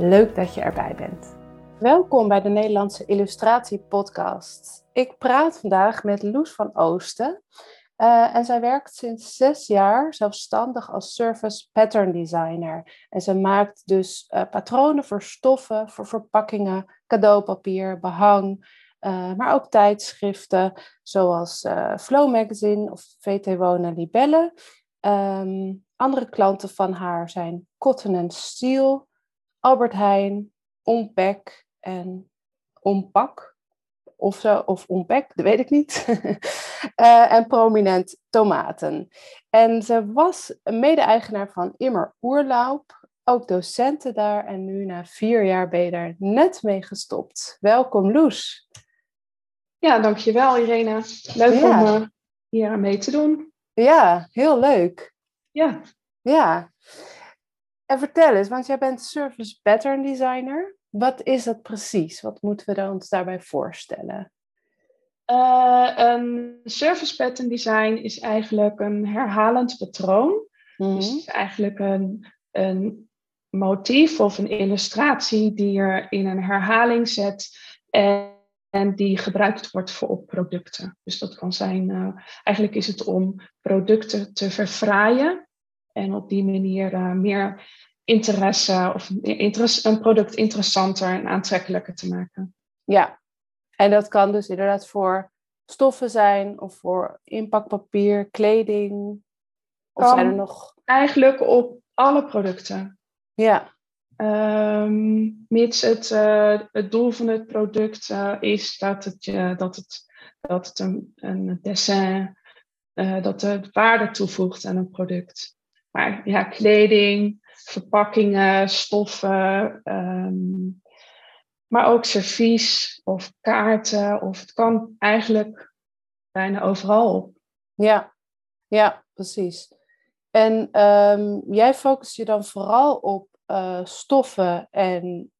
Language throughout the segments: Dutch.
Leuk dat je erbij bent. Welkom bij de Nederlandse Illustratie Podcast. Ik praat vandaag met Loes van Oosten. Uh, en zij werkt sinds zes jaar zelfstandig als service pattern designer. En ze maakt dus uh, patronen voor stoffen, voor verpakkingen, cadeaupapier, behang, uh, maar ook tijdschriften zoals Flow Magazine of VT Wonen Libelle. Um, andere klanten van haar zijn Cotton Steel, Albert Heijn, Ompek en Ompak. Of zo, of Ompek, dat weet ik niet. uh, en prominent tomaten. En ze was mede-eigenaar van Immer Oerlaub, ook docenten daar. En nu na vier jaar ben je daar net mee gestopt. Welkom Loes. Ja, dankjewel Irene. Leuk ja. om uh, hier aan mee te doen. Ja, heel leuk. Ja. Ja. En vertel eens, want jij bent service pattern designer. Wat is dat precies? Wat moeten we ons daarbij voorstellen? Uh, een service pattern design is eigenlijk een herhalend patroon. Mm Dus het is eigenlijk een, een motief of een illustratie die je in een herhaling zet en, en die gebruikt wordt voor op producten. Dus dat kan zijn, uh, eigenlijk is het om producten te verfraaien en op die manier uh, meer interesse of een product interessanter en aantrekkelijker te maken. Ja, en dat kan dus inderdaad voor stoffen zijn of voor inpakpapier, kleding. Of zijn er nog. Eigenlijk op alle producten. Ja. Um, mits het, uh, het doel van het product uh, is dat het, uh, dat het, dat het een, een dessin, dat het waarde toevoegt aan een product. Maar ja, kleding, verpakkingen, stoffen, ehm, maar ook servies of kaarten. Of het kan eigenlijk bijna overal op. Ja, ja precies. En um, jij focust je dan vooral op uh, stoffen en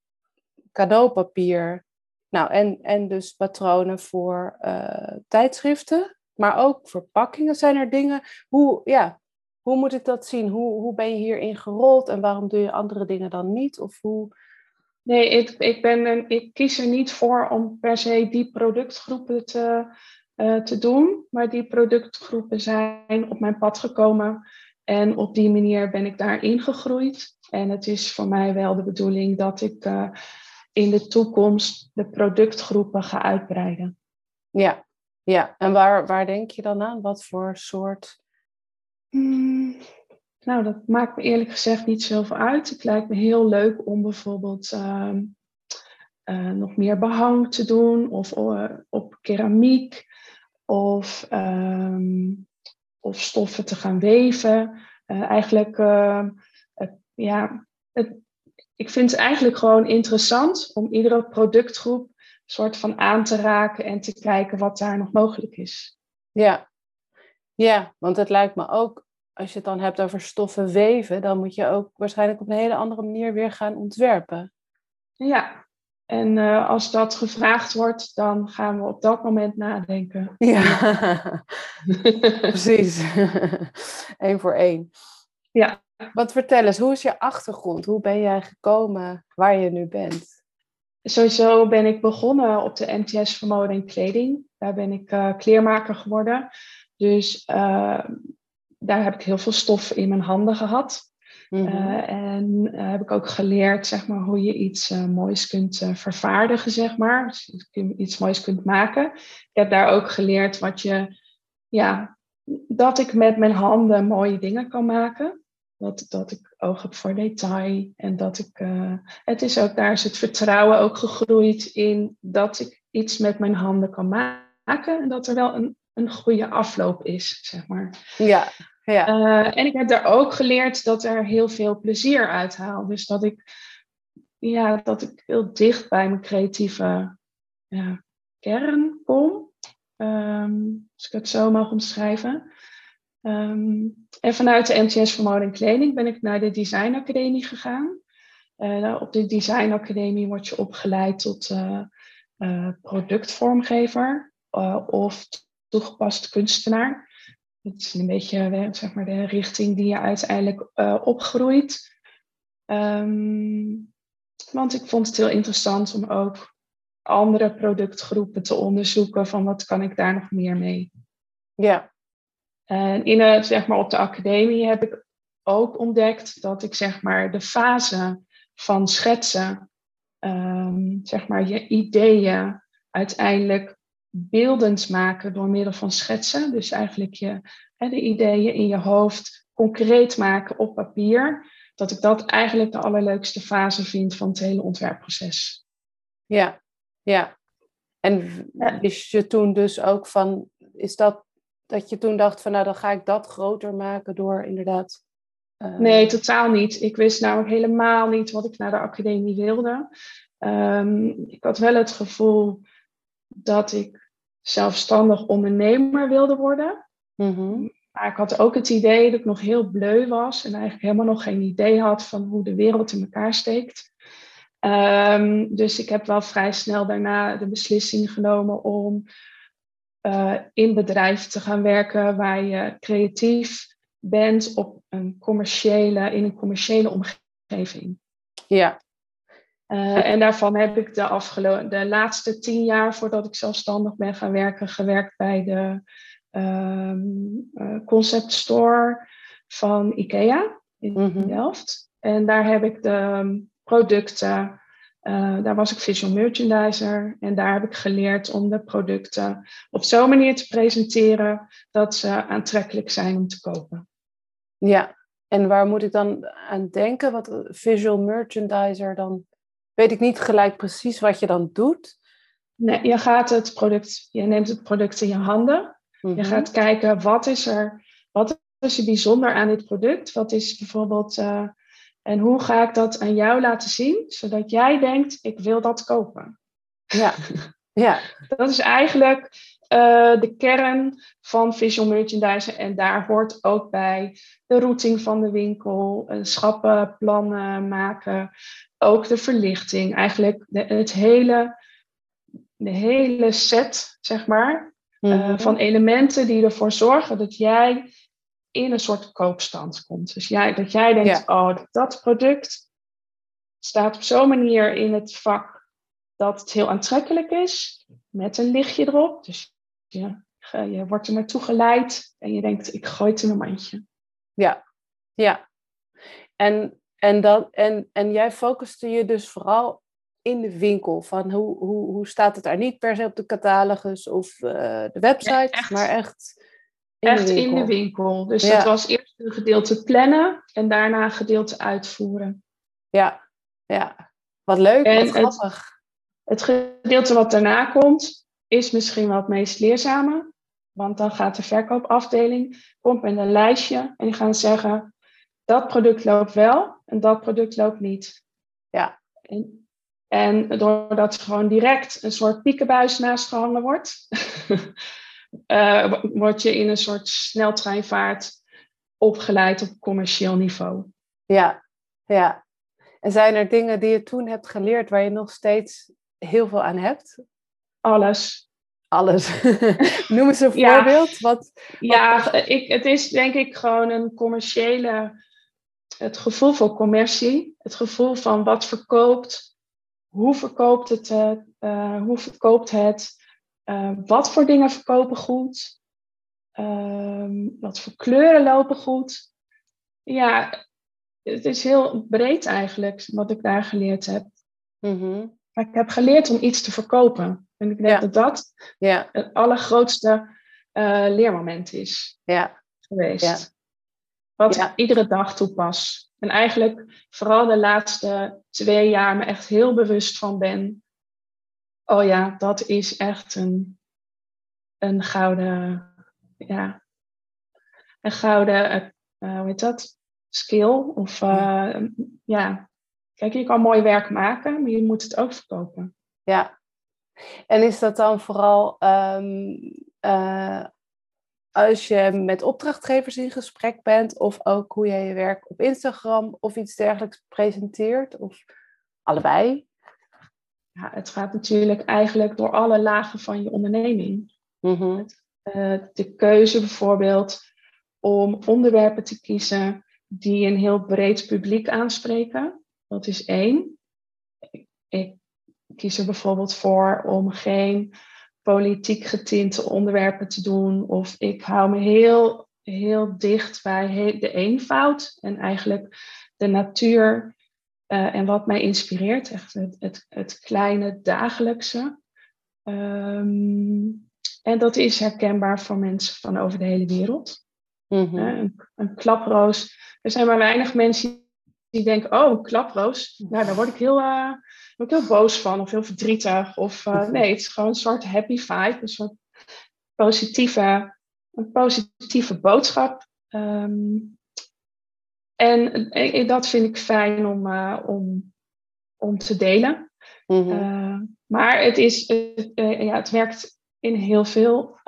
cadeaupapier. Nou, en, en dus patronen voor uh, tijdschriften, maar ook verpakkingen. Zijn er dingen? Hoe, ja, hoe moet ik dat zien? Hoe, hoe ben je hierin gerold en waarom doe je andere dingen dan niet? Of hoe... Nee, ik, ik, ben een, ik kies er niet voor om per se die productgroepen te, uh, te doen. Maar die productgroepen zijn op mijn pad gekomen. En op die manier ben ik daar ingegroeid. En het is voor mij wel de bedoeling dat ik uh, in de toekomst de productgroepen ga uitbreiden. Ja, ja. en waar, waar denk je dan aan? Wat voor soort Hmm, nou, dat maakt me eerlijk gezegd niet zoveel uit. Het lijkt me heel leuk om bijvoorbeeld uh, uh, nog meer behang te doen of uh, op keramiek of, um, of stoffen te gaan weven. Eh, eigenlijk, ehm, ja, het, ik vind het eigenlijk gewoon interessant om iedere productgroep soort van aan te raken en te kijken wat daar nog mogelijk is. Ja, ja, want het lijkt me ook, als je het dan hebt over stoffen weven, dan moet je ook waarschijnlijk op een hele andere manier weer gaan ontwerpen. Ja, en uh, als dat gevraagd wordt, dan gaan we op dat moment nadenken. Ja, precies. Eén voor één. Ja. Wat vertel eens, hoe is je achtergrond? Hoe ben jij gekomen waar je nu bent? Sowieso ben ik begonnen op de MTS voor mode en kleding. Daar ben ik uh, kleermaker geworden. Dus uh, daar heb ik heel veel stof in mijn handen gehad. Mm -hmm. uh, en uh, heb ik ook geleerd zeg maar, hoe je iets moois kunt vervaardigen, zeg maar. Dus je iets moois kunt maken. Ik heb daar ook geleerd wat je, ja, dat ik met mijn handen mooie dingen kan maken. Dat, dat ik oog heb voor detail. En dat ik. Het is ook, daar is het vertrouwen ook gegroeid in dat ik iets met mijn handen kan maken. En dat er wel een, een goede afloop is, zeg maar. Ja. ja. Uh, en ik heb daar ook geleerd dat er heel veel plezier uit haal. Dus dat ik, ja, dat ik heel dicht bij mijn creatieve ja, kern kom. Um, als ik het zo mag omschrijven. Um, en vanuit de MTS voor Mode en Kleding ben ik naar de Design Academie gegaan. Uh, op de Design Academie word je opgeleid tot uh, uh, productvormgever of toegepast kunstenaar. Dat is een beetje zeg maar, de richting die je uiteindelijk opgroeit. Um, want ik vond het heel interessant om ook andere productgroepen te onderzoeken van wat kan ik daar nog meer mee. Ja. En in het, zeg maar, op de academie heb ik ook ontdekt dat ik zeg maar, de fase van schetsen, um, zeg maar, je ideeën uiteindelijk beeldend maken door middel van schetsen. Dus eigenlijk je, hè, de ideeën in je hoofd concreet maken op papier. Dat ik dat eigenlijk de allerleukste fase vind van het hele ontwerpproces. Ja, ja. En wist je toen dus ook van, is dat dat je toen dacht van nou dan ga ik dat groter maken door inderdaad. Uh... Nee, totaal niet. Ik wist nou helemaal niet wat ik naar de academie wilde. Um, ik had wel het gevoel dat ik zelfstandig ondernemer wilde worden. Mm-hmm. Maar ik had ook het idee dat ik nog heel bleu was en eigenlijk helemaal nog geen idee had van hoe de wereld in elkaar steekt. Um, dus ik heb wel vrij snel daarna de beslissing genomen om uh, in bedrijf te gaan werken waar je creatief bent op een commerciële, in een commerciële omgeving. Ja. Uh, en daarvan heb ik de, afgelopen, de laatste tien jaar voordat ik zelfstandig ben gaan werken, gewerkt bij de um, uh, concept store van IKEA in mm -hmm. Delft. En daar heb ik de producten uh, daar was ik visual merchandiser en daar heb ik geleerd om de producten op zo'n manier te presenteren dat ze aantrekkelijk zijn om te kopen. Ja, en waar moet ik dan aan denken? Wat visual merchandiser dan? Weet ik niet gelijk precies wat je dan doet. Nee, je gaat het product, je neemt het product in je handen. Je mhm. gaat kijken wat is er, wat is er bijzonder aan dit product? Wat is bijvoorbeeld uh, en hoe ga ik dat aan jou laten zien, zodat jij denkt, ik wil dat kopen? Ja, ja. dat is eigenlijk uh, de kern van visual merchandising. En daar hoort ook bij de routing van de winkel, uh, schappen, plannen maken, ook de verlichting. Eigenlijk de, het hele, de hele set, zeg maar, mm -hmm. uh, van elementen die ervoor zorgen dat jij in een soort koopstand komt. Dus jij, dat jij denkt, oh, dat product staat op zo'n manier in het vak dat het heel aantrekkelijk is, met een lichtje erop. Dus je, je wordt er naartoe geleid en je denkt, ik gooi het in een mandje. Ja, ja. En, en, dat, en, en jij focuste je dus vooral in de winkel. Van hoe, hoe, hoe staat het daar? Niet per se op de catalogus of uh, de website, maar echt Echt in de winkel. Dus ja. dat was eerst een gedeelte plannen en daarna een gedeelte uitvoeren. Ja, ja. Wat leuk, en wat grappig. Het, het, gedeelte wat daarna komt, is misschien wel het meest leerzame. Want dan gaat de verkoopafdeling, komt met een lijstje en die gaan zeggen, dat product loopt wel en dat product loopt niet. Ja. En, en doordat er gewoon direct een soort piekenbuis naast gehangen wordt, uh, word je in een soort sneltreinvaart opgeleid op commercieel niveau. Ja, ja. En zijn er dingen die je toen hebt geleerd waar je nog steeds heel veel aan hebt? Alles. Alles. Noem eens een voorbeeld. Wat, ja, ik, het is denk ik gewoon een commerciële. Het gevoel voor commercie. Het gevoel van wat verkoopt. Hoe verkoopt het? Uh, hoe verkoopt het? Uh, wat voor dingen verkopen goed? Uh, wat voor kleuren lopen goed? Ja, het is heel breed eigenlijk wat ik daar geleerd heb. Mm-hmm. Maar ik heb geleerd om iets te verkopen. En ik denk ja. dat dat ja. het allergrootste uh, leermoment is ja. geweest. Wat ik iedere dag toepas. En eigenlijk vooral de laatste twee jaar me echt heel bewust van ben. Oh ja, dat is echt een, een gouden, ja, een gouden, uh, hoe heet dat? Skill. Of uh, ja, kijk, je kan mooi werk maken, maar je moet het ook verkopen. Ja. En is dat dan vooral um, uh, als je met opdrachtgevers in gesprek bent, of ook hoe jij je werk op Instagram of iets dergelijks presenteert, of allebei? Ja, het gaat natuurlijk eigenlijk door alle lagen van je onderneming. Mm de keuze bijvoorbeeld om onderwerpen te kiezen die een heel breed publiek aanspreken. Dat is één. Ik kies er bijvoorbeeld voor om geen politiek getinte onderwerpen te doen. Of ik hou me heel, heel dicht bij de eenvoud en eigenlijk de natuur uh, en wat mij inspireert. Echt het, het, het kleine dagelijkse. Um, en dat is herkenbaar voor mensen van over de hele wereld. Mm -hmm. uh, een, een klaproos. Er zijn maar weinig mensen die denken, oh, een klaproos. Nou, daar word ik heel, uh, word ik heel boos van of heel verdrietig. Of uh, nee, het is gewoon een soort happy vibe, een soort positieve, een positieve boodschap. Um, en, en, dat vind ik fijn om, uh, om, om te delen. Mm -hmm. maar het, is, ja, het werkt in heel veel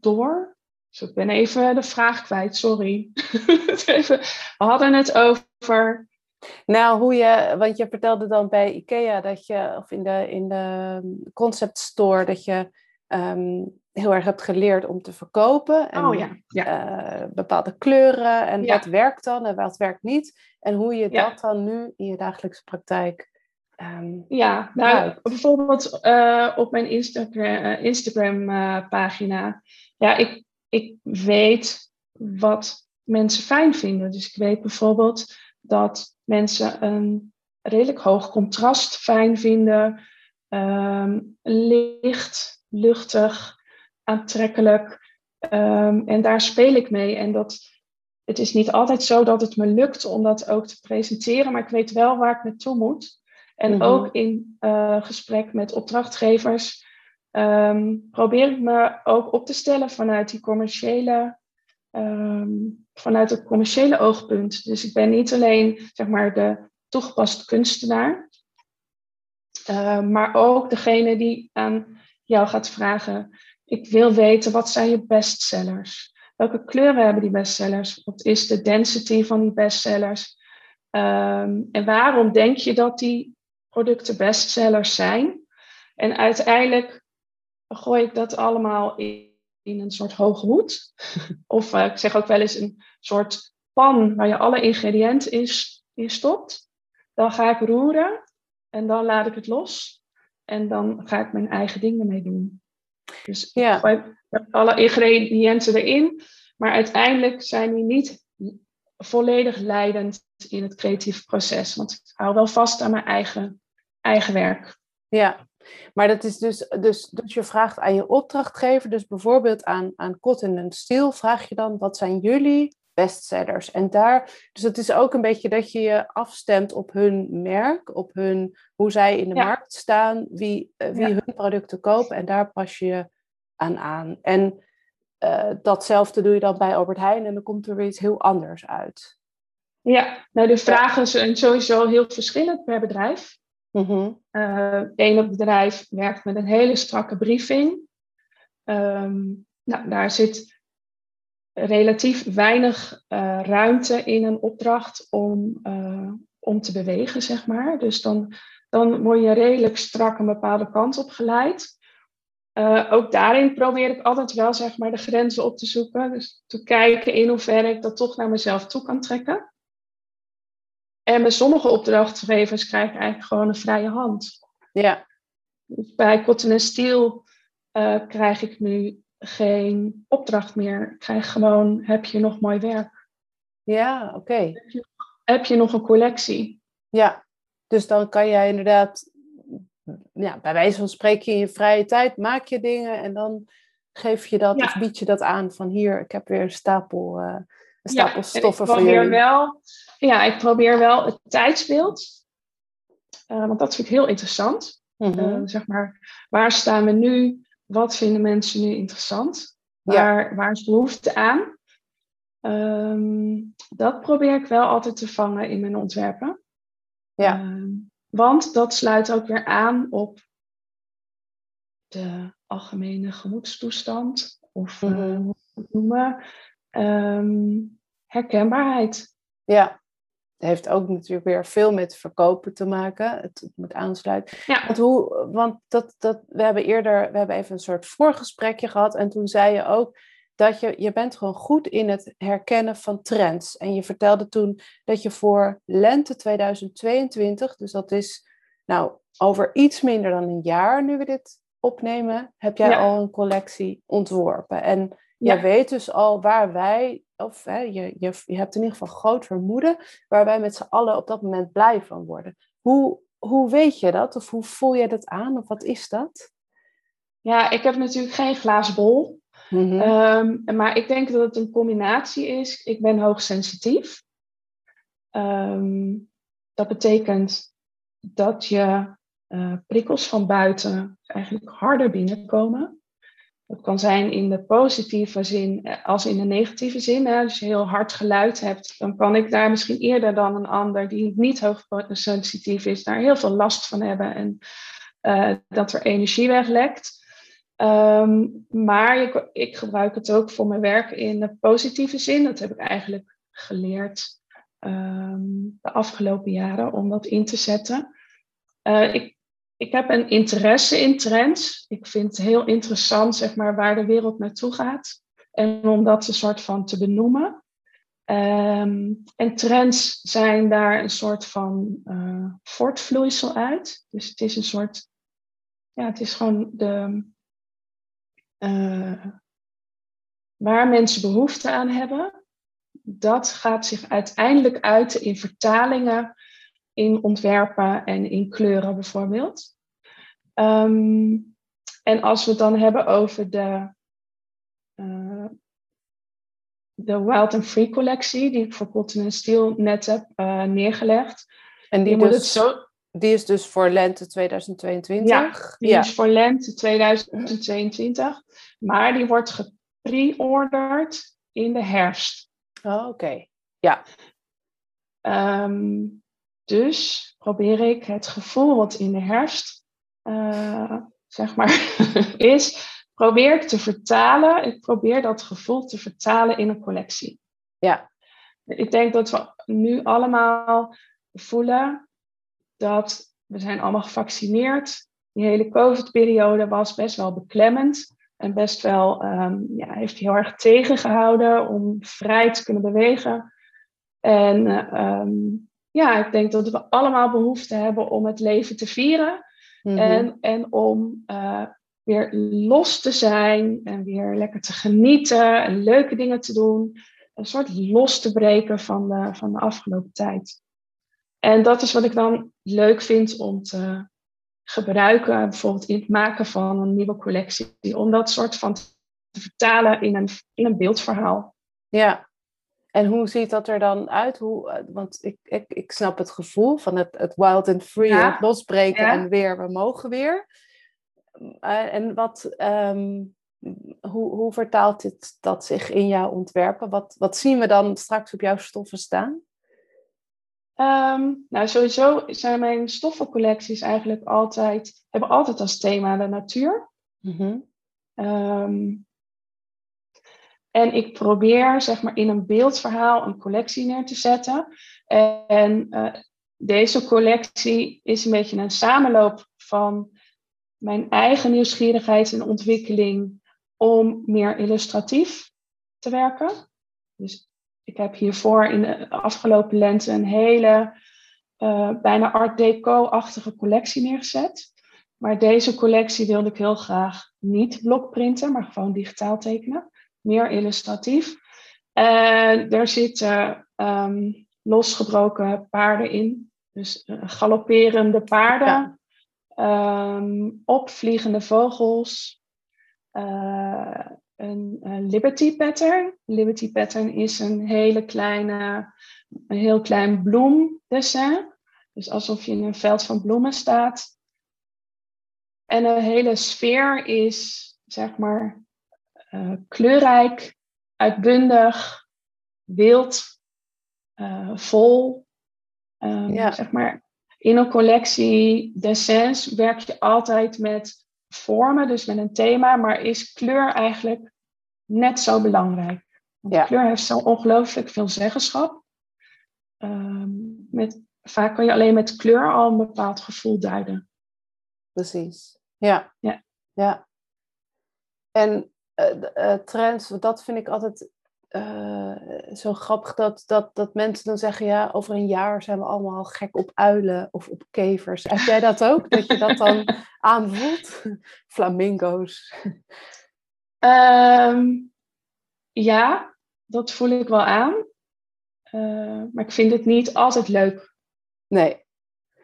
door. Dus ik ben even de vraag kwijt, sorry. we hadden het over nou, hoe je, want je vertelde dan bij IKEA dat je, of in de, in de concept store, dat je um, heel erg hebt geleerd om te verkopen. En, oh ja. ja. Uh, bepaalde kleuren en wat werkt dan en wat werkt niet. En hoe je dat dan nu in je dagelijkse praktijk. Um, ja, nou, bijvoorbeeld uh, op mijn Instagram, uh, Instagram pagina. Ja, ik, ik weet wat mensen fijn vinden. Dus ik weet bijvoorbeeld dat mensen een redelijk hoog contrast fijn vinden. Um, licht, luchtig, aantrekkelijk. Um, en daar speel ik mee. En dat, het is niet altijd zo dat het me lukt om dat ook te presenteren, maar ik weet wel waar ik naartoe moet. En mhm. ook in uh, gesprek met opdrachtgevers um, probeer ik me ook op te stellen vanuit die commerciële um, vanuit het commerciële oogpunt. Dus ik ben niet alleen zeg maar, de toegepaste kunstenaar, uh, maar ook degene die aan jou gaat vragen: Ik wil weten wat zijn je bestsellers? Welke kleuren hebben die bestsellers? Wat is de density van die bestsellers? Um, en waarom denk je dat die producten bestsellers zijn? En uiteindelijk gooi ik dat allemaal in in een soort hoge hoed. of uh, ik zeg ook wel eens een soort pan waar je alle ingrediënten in, in stopt. Dan ga ik roeren en dan laat ik het los. En dan ga ik mijn eigen dingen mee doen. Dus ja. ik gooi alle ingrediënten erin. Maar uiteindelijk zijn die niet volledig leidend in het creatieve proces. Want ik hou wel vast aan mijn eigen, eigen werk. Ja, maar dat is dus, dus, dus je vraagt aan je opdrachtgever, dus bijvoorbeeld aan, aan Cotton Steel, vraag je dan wat zijn jullie bestsellers? En daar, dus het is ook een beetje dat je je afstemt op hun merk, op hun, hoe zij in de markt staan, wie, uh, wie hun producten kopen en daar pas je aan aan. En uh, datzelfde doe je dan bij Albert Heijn en dan komt er weer iets heel anders uit. Ja, nou de vragen zijn sowieso heel verschillend per bedrijf. Mm -hmm. bedrijf werkt met een hele strakke briefing. Um, nou, daar zit relatief weinig uh, ruimte in een opdracht om, uh, om te bewegen, zeg maar. Dus dan, dan word je redelijk strak een bepaalde kant op geleid. ook daarin probeer ik altijd wel zeg maar, de grenzen op te zoeken. Dus te kijken in hoeverre ik dat toch naar mezelf toe kan trekken. En bij sommige opdrachtgevers krijg ik eigenlijk gewoon een vrije hand. Ja. Dus bij Cotton Steel uh, krijg ik nu geen opdracht meer. Ik krijg gewoon, heb je nog mooi werk? Ja, oké. Heb, heb, je nog een collectie? Ja, dus dan kan jij inderdaad, ja, bij wijze van spreken in je vrije tijd, maak je dingen en dan geef je dat of bied je dat aan van hier, ik heb weer een stapel uh, een stapel stoffen voor jullie. Wel, ja, ik probeer wel het tijdsbeeld. Uh, want dat vind ik heel interessant. Mm zeg maar, waar staan we nu? Wat vinden mensen nu interessant? Waar, waar is behoefte aan? Um, dat probeer ik wel altijd te vangen in mijn ontwerpen. Ja. Ehm, want dat sluit ook weer aan op de algemene gemoedstoestand. Of mm -hmm. hoe het noemen. Um, herkenbaarheid. Ja, het heeft ook natuurlijk weer veel met verkopen te maken. Het, het moet aansluiten. Ja. Want, hoe, want dat, dat, we hebben eerder, we hebben even een soort voorgesprekje gehad. En toen zei je ook dat je, je bent gewoon goed in het herkennen van trends. En je vertelde toen dat je voor lente 2022, dus dat is nou over iets minder dan een jaar nu we dit opnemen, heb jij al een collectie ontworpen. En ja. jij weet dus al waar wij, of hè, je, je, je hebt in ieder geval groot vermoeden, waar wij met z'n allen op dat moment blij van worden. Hoe, hoe weet je dat? Of hoe voel je dat aan? Of wat is dat? Ja, ik heb natuurlijk geen glazen bol. Mhm. Ehm, maar ik denk dat het een combinatie is. Ik ben hoogsensitief. Um, dat betekent dat je uh, prikkels van buiten eigenlijk harder binnenkomen. Dat kan zijn in de positieve zin eh, als in de negatieve zin. Hè. Als je heel hard geluid hebt, dan kan ik daar misschien eerder dan een ander die niet hoogsensitief is, daar heel veel last van hebben en uh, dat er energie weglekt. Um, maar ik, ik, gebruik het ook voor mijn werk in de positieve zin. Dat heb ik eigenlijk geleerd um, de afgelopen jaren om dat in te zetten. Uh, ik, ik heb een interesse in trends. Ik vind het heel interessant zeg maar, waar de wereld naartoe gaat. En om dat een soort van te benoemen. Um, en trends zijn daar een soort van uh, voortvloeisel uit. Dus het is een soort, ja, het is gewoon de, uh, waar mensen behoefte aan hebben. Dat gaat zich uiteindelijk uiten in vertalingen, in ontwerpen en in kleuren bijvoorbeeld. Um, en als we het dan hebben over de, uh, de Wild and Free collectie, die ik voor Cotton Steel net heb uh, neergelegd. En die, dus, zo... die is dus voor lente 2022? Ja, die is voor lente 2022. Maar die wordt gepre-ordered in de herfst. Oh, oké. Ja. Um, dus probeer ik het gevoel wat in de herfst uh, zeg maar, is, probeer ik te vertalen. Ik probeer dat gevoel te vertalen in een collectie. Ja. Ik denk dat we nu allemaal voelen dat we zijn allemaal gevaccineerd. Die hele COVID-periode was best wel beklemmend. En best wel, um, ja, heeft heel erg tegengehouden om vrij te kunnen bewegen. En um, ja, ik denk dat we allemaal behoefte hebben om het leven te vieren. Mhm. en, en om uh, weer los te zijn en weer lekker te genieten en leuke dingen te doen. Een soort los te breken van de, van de afgelopen tijd. En dat is wat ik dan leuk vind om te gebruiken, bijvoorbeeld in het maken van een nieuwe collectie. Om dat soort van te vertalen in een, in een beeldverhaal. Ja, en hoe ziet dat er dan uit? Hoe, eh, want ik, ik, ik snap het gevoel van het, het wild and free, het losbreken en weer, we mogen weer. Uh, en wat, um, hoe, hoe vertaalt dit dat zich in jouw ontwerpen? Wat, wat zien we dan straks op jouw stoffen staan? Um, nou, sowieso zijn mijn stoffencollecties eigenlijk altijd, hebben altijd als thema de natuur. Mm -hmm. um, en ik probeer zeg maar in een beeldverhaal een collectie neer te zetten. En uh, deze collectie is een beetje een samenloop van mijn eigen nieuwsgierigheid en ontwikkeling om meer illustratief te werken. Dus ik heb hiervoor in de afgelopen lente een hele uh, bijna art deco-achtige collectie neergezet. Maar deze collectie wilde ik heel graag niet blokprinten, maar gewoon digitaal tekenen meer illustratief. En er zitten um, losgebroken paarden in. Dus uh, galopperende paarden, ja. um, opvliegende vogels, uh, een, een Liberty pattern. Liberty pattern is een hele kleine, een heel klein bloemdessin. Dus alsof je in een veld van bloemen staat. En een hele sfeer is, zeg maar, uh, kleurrijk, uitbundig, wild, uh, vol. Um, ja. Zeg maar, in een collectie dessins werk je altijd met vormen, dus met een thema, maar is kleur eigenlijk net zo belangrijk. Want ja. kleur heeft zo ongelooflijk veel zeggenschap. Um, met, vaak kan je alleen met kleur al een bepaald gevoel duiden. Precies. Ja. Ja. ja. En uh, trends, dat vind ik altijd uh, zo grappig dat, dat, dat mensen dan zeggen, ja, over een jaar zijn we allemaal gek op uilen of op kevers. Heb jij dat ook? dat je dat dan aanvoelt? Flamingo's. Um, ja, dat voel ik wel aan. Uh, maar ik vind het niet altijd leuk. Nee.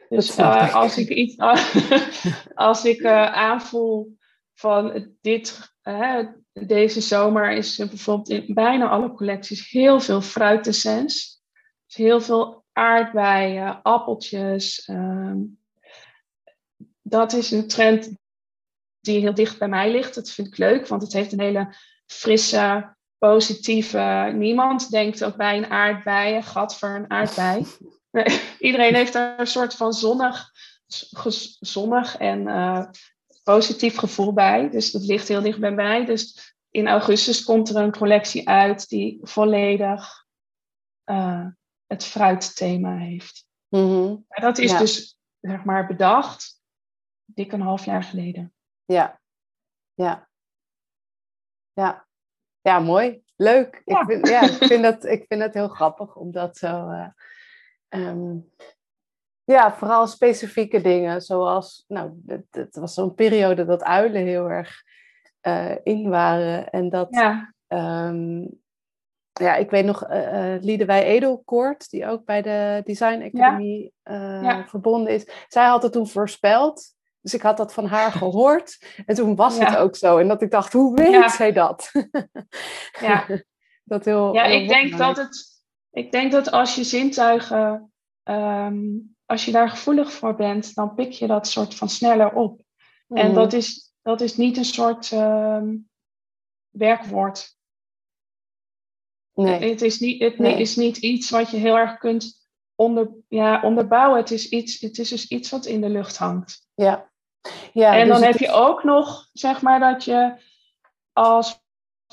Dus uh, als ik iets als ik aanvoel van dit, deze zomer is bijvoorbeeld in bijna alle collecties heel veel fruitessens. Dus heel veel aardbeien, appeltjes. Ehm, dat is een trend die heel dicht bij mij ligt. Dat vind ik leuk, want het heeft een hele frisse, positieve. Niemand denkt ook bij een aardbei, een gat voor een aardbei. iedereen heeft daar een soort van zonnig, zonnig en uh, positief gevoel bij. Dus dat ligt heel dicht bij mij. Dus in augustus komt er een collectie uit die volledig uh, het fruitthema heeft. Mm dat is dus zeg maar bedacht dik een half jaar geleden. Ja, ja, ja, ja, mooi, leuk. Ja. Ik, vind, ja, ik, vind dat, ik vind dat heel grappig om dat zo. Uh, um, ja, vooral specifieke dingen, zoals, nou, het, het was zo'n periode dat uilen heel erg uh, in waren. En dat, ja, um, ja ik weet nog, uh, uh, Liedewij Edelkoort, die ook bij de Design Academy ja. Ja. verbonden is. Zij had het toen voorspeld. Dus ik had dat van haar gehoord. En toen was het ook zo. En dat ik dacht, hoe weet zij dat? ja, dat heel, ja ik, denk dat het, ik denk dat als je zintuigen um, als je daar gevoelig voor bent, dan pik je dat soort van sneller op. En mhm. dat is, dat is niet een soort uh, werkwoord. Nee. Het, is niet, het is niet iets wat je heel erg kunt onder, ja, onderbouwen. Het is, iets, het is dus iets wat in de lucht hangt. Ja. ja en dus dan heb je ook nog, zeg maar, dat je als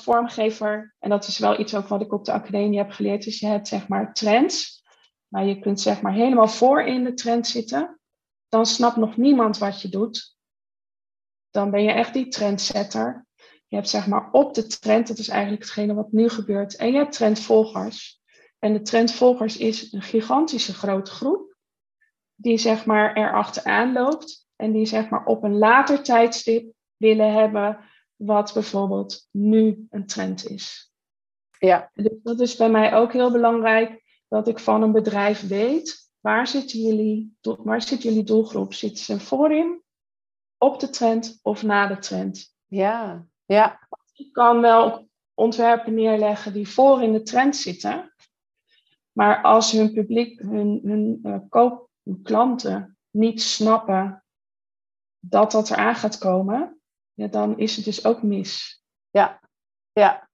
vormgever, en dat is wel iets ook wat ik op de academie heb geleerd, is je hebt zeg maar trends. Maar je kunt zeg maar helemaal voor in de trend zitten. Dan snapt nog niemand wat je doet. Dan ben je echt die trendsetter. Je hebt zeg maar op de trend, dat is eigenlijk hetgene wat nu gebeurt. En je hebt trendvolgers. En de trendvolgers is een gigantische grote groep. Die zeg maar erachteraan loopt. En die zeg maar op een later tijdstip willen hebben wat bijvoorbeeld nu een trend is. Ja. Dus dat is bij mij ook heel belangrijk dat ik van een bedrijf weet, waar zit jullie, waar zit jullie doelgroep? Zit ze voorin, op de trend of na de trend? Ja, ja. Ik kan wel ontwerpen neerleggen die voor in de trend zitten, maar als hun publiek, hun, hun, uh, koop, hun klanten niet snappen dat dat eraan gaat komen, ja, dan is het dus ook mis. Ja, ja.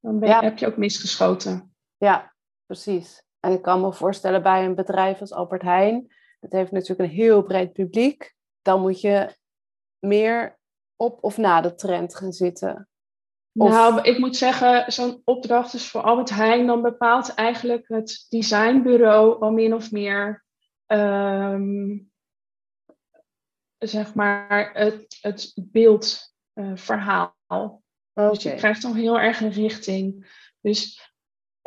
Dan ben heb je ook misgeschoten. Ja, precies. En ik kan me voorstellen bij een bedrijf als Albert Heijn, dat heeft natuurlijk een heel breed publiek, dan moet je meer op of na de trend gaan zitten. Of... Nou, ik moet zeggen, zo'n opdracht is voor Albert Heijn, dan bepaalt eigenlijk het designbureau al min of meer, um, zeg maar, het, het beeldverhaal. Uh, okay. Dus je krijgt dan heel erg een richting. Dus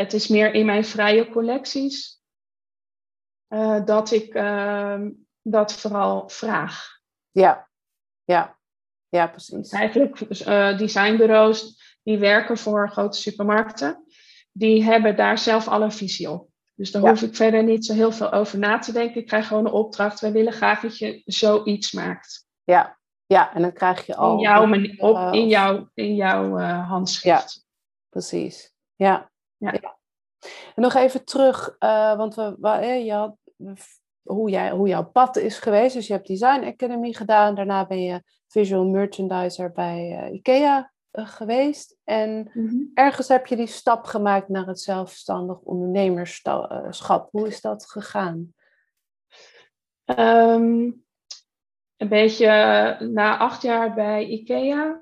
het is meer in mijn vrije collecties uh, dat ik uh, dat vooral vraag. Ja, ja, ja, precies. Eigenlijk uh, designbureaus die werken voor grote supermarkten, die hebben daar zelf al een visie op. Dus daar ja. hoef ik verder niet zo heel veel over na te denken. Ik krijg gewoon een opdracht. Wij willen graag dat je zoiets maakt. Ja, Ja, en dan krijg je al... In jouw, op, in jouw, in jouw uh, handschrift. Ja, precies. Ja. Ja. En nog even terug, uh, want we, we, je had, hoe, jij, hoe jouw pad is geweest. Dus je hebt Design Academy gedaan. Daarna ben je visual merchandiser bij uh, IKEA geweest. En mhm. ergens heb je die stap gemaakt naar het zelfstandig ondernemerschap. Hoe is dat gegaan? Um, een beetje na acht jaar bij IKEA.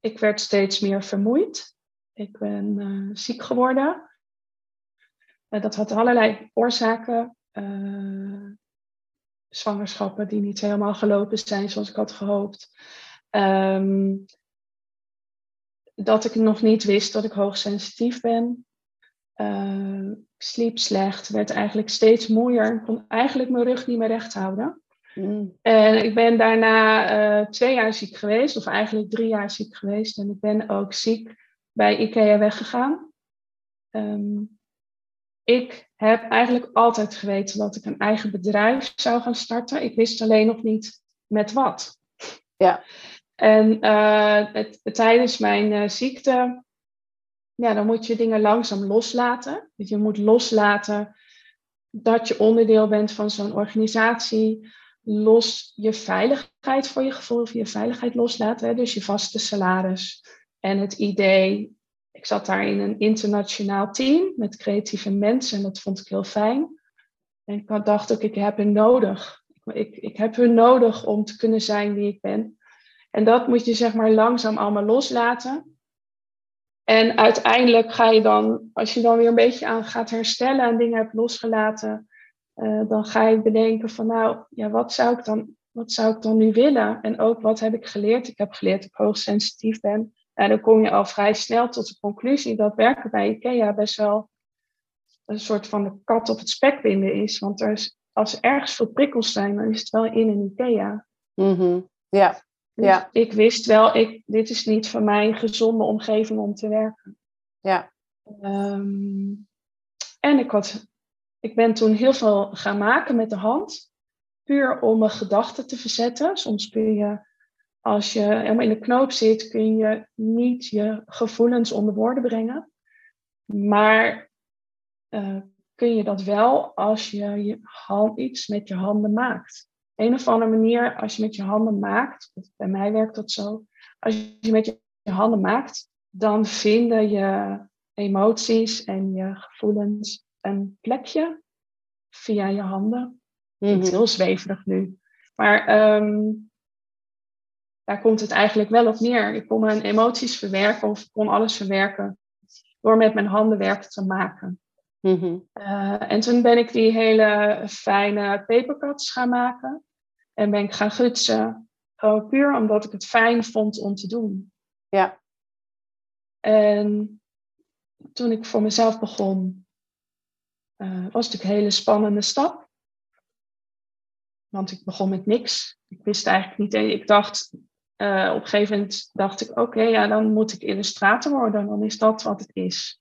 Ik werd steeds meer vermoeid. Ik ben uh, ziek geworden. Uh, dat had allerlei oorzaken. zwangerschappen die niet helemaal gelopen zijn zoals ik had gehoopt. Um, dat ik nog niet wist dat ik hoogsensitief ben. ik sliep slecht, werd eigenlijk steeds moeier. Ik kon eigenlijk mijn rug niet meer recht houden. Mm. En ik ben daarna twee jaar ziek geweest, of eigenlijk drie jaar ziek geweest. En ik ben ook ziek bij IKEA weggegaan. Um, ik heb eigenlijk altijd geweten dat ik een eigen bedrijf zou gaan starten. Ik wist alleen nog niet met wat. Ja. En uh, het, tijdens mijn uh, ziekte, ja, dan moet je dingen langzaam loslaten. Dus je moet loslaten dat je onderdeel bent van zo'n organisatie los je veiligheid voor je gevoel, of je veiligheid loslaten. Dus je vaste salaris en het idee. Ik zat daar in een internationaal team met creatieve mensen en dat vond ik heel fijn. En ik dacht ook, ik heb hun nodig. Ik, ik heb hun nodig om te kunnen zijn wie ik ben. En dat moet je zeg maar langzaam allemaal loslaten. En uiteindelijk ga je dan, als je dan weer een beetje aan gaat herstellen en dingen hebt losgelaten, uh, dan ga ik bedenken van nou, ja, wat zou ik dan, wat zou ik dan nu willen? En ook wat heb ik geleerd? Ik heb geleerd dat ik hoogsensitief ben. En dan kom je al vrij snel tot de conclusie dat werken bij IKEA best wel een soort van de kat op het spek binden is. Want er is, als er ergens veel prikkels zijn, dan is het wel in een IKEA. Mm Ja. Dus ja. ik wist wel, ik, dit is niet voor mij een gezonde omgeving om te werken. Ja. Um, en ik had ik ben toen heel veel gaan maken met de hand. Puur om mijn gedachten te verzetten. Soms kun je, als je helemaal in de knoop zit, kun je niet je gevoelens onder woorden brengen. Maar uh, kun je dat wel als je, je hand, iets met je handen maakt. Een of andere manier, als je met je handen maakt, bij mij werkt dat zo, als je met je handen maakt, dan vinden je emoties en je gevoelens een plekje via je handen. Het is mhm. heel zweverig nu. Maar um, daar komt het eigenlijk wel op neer. Ik kon mijn emoties verwerken of kon alles verwerken door met mijn handen werk te maken. Mhm. Eh, en toen ben ik die hele fijne papercuts gaan maken. En ben ik gaan gutsen. Gewoon puur omdat ik het fijn vond om te doen. Ja. En toen ik voor mezelf begon, uh, was natuurlijk een hele spannende stap. Want ik begon met niks. Ik wist eigenlijk niet. Ik dacht, uh, op een gegeven moment dacht ik, oké, ja, dan moet ik illustrator worden. Dan is dat wat het is.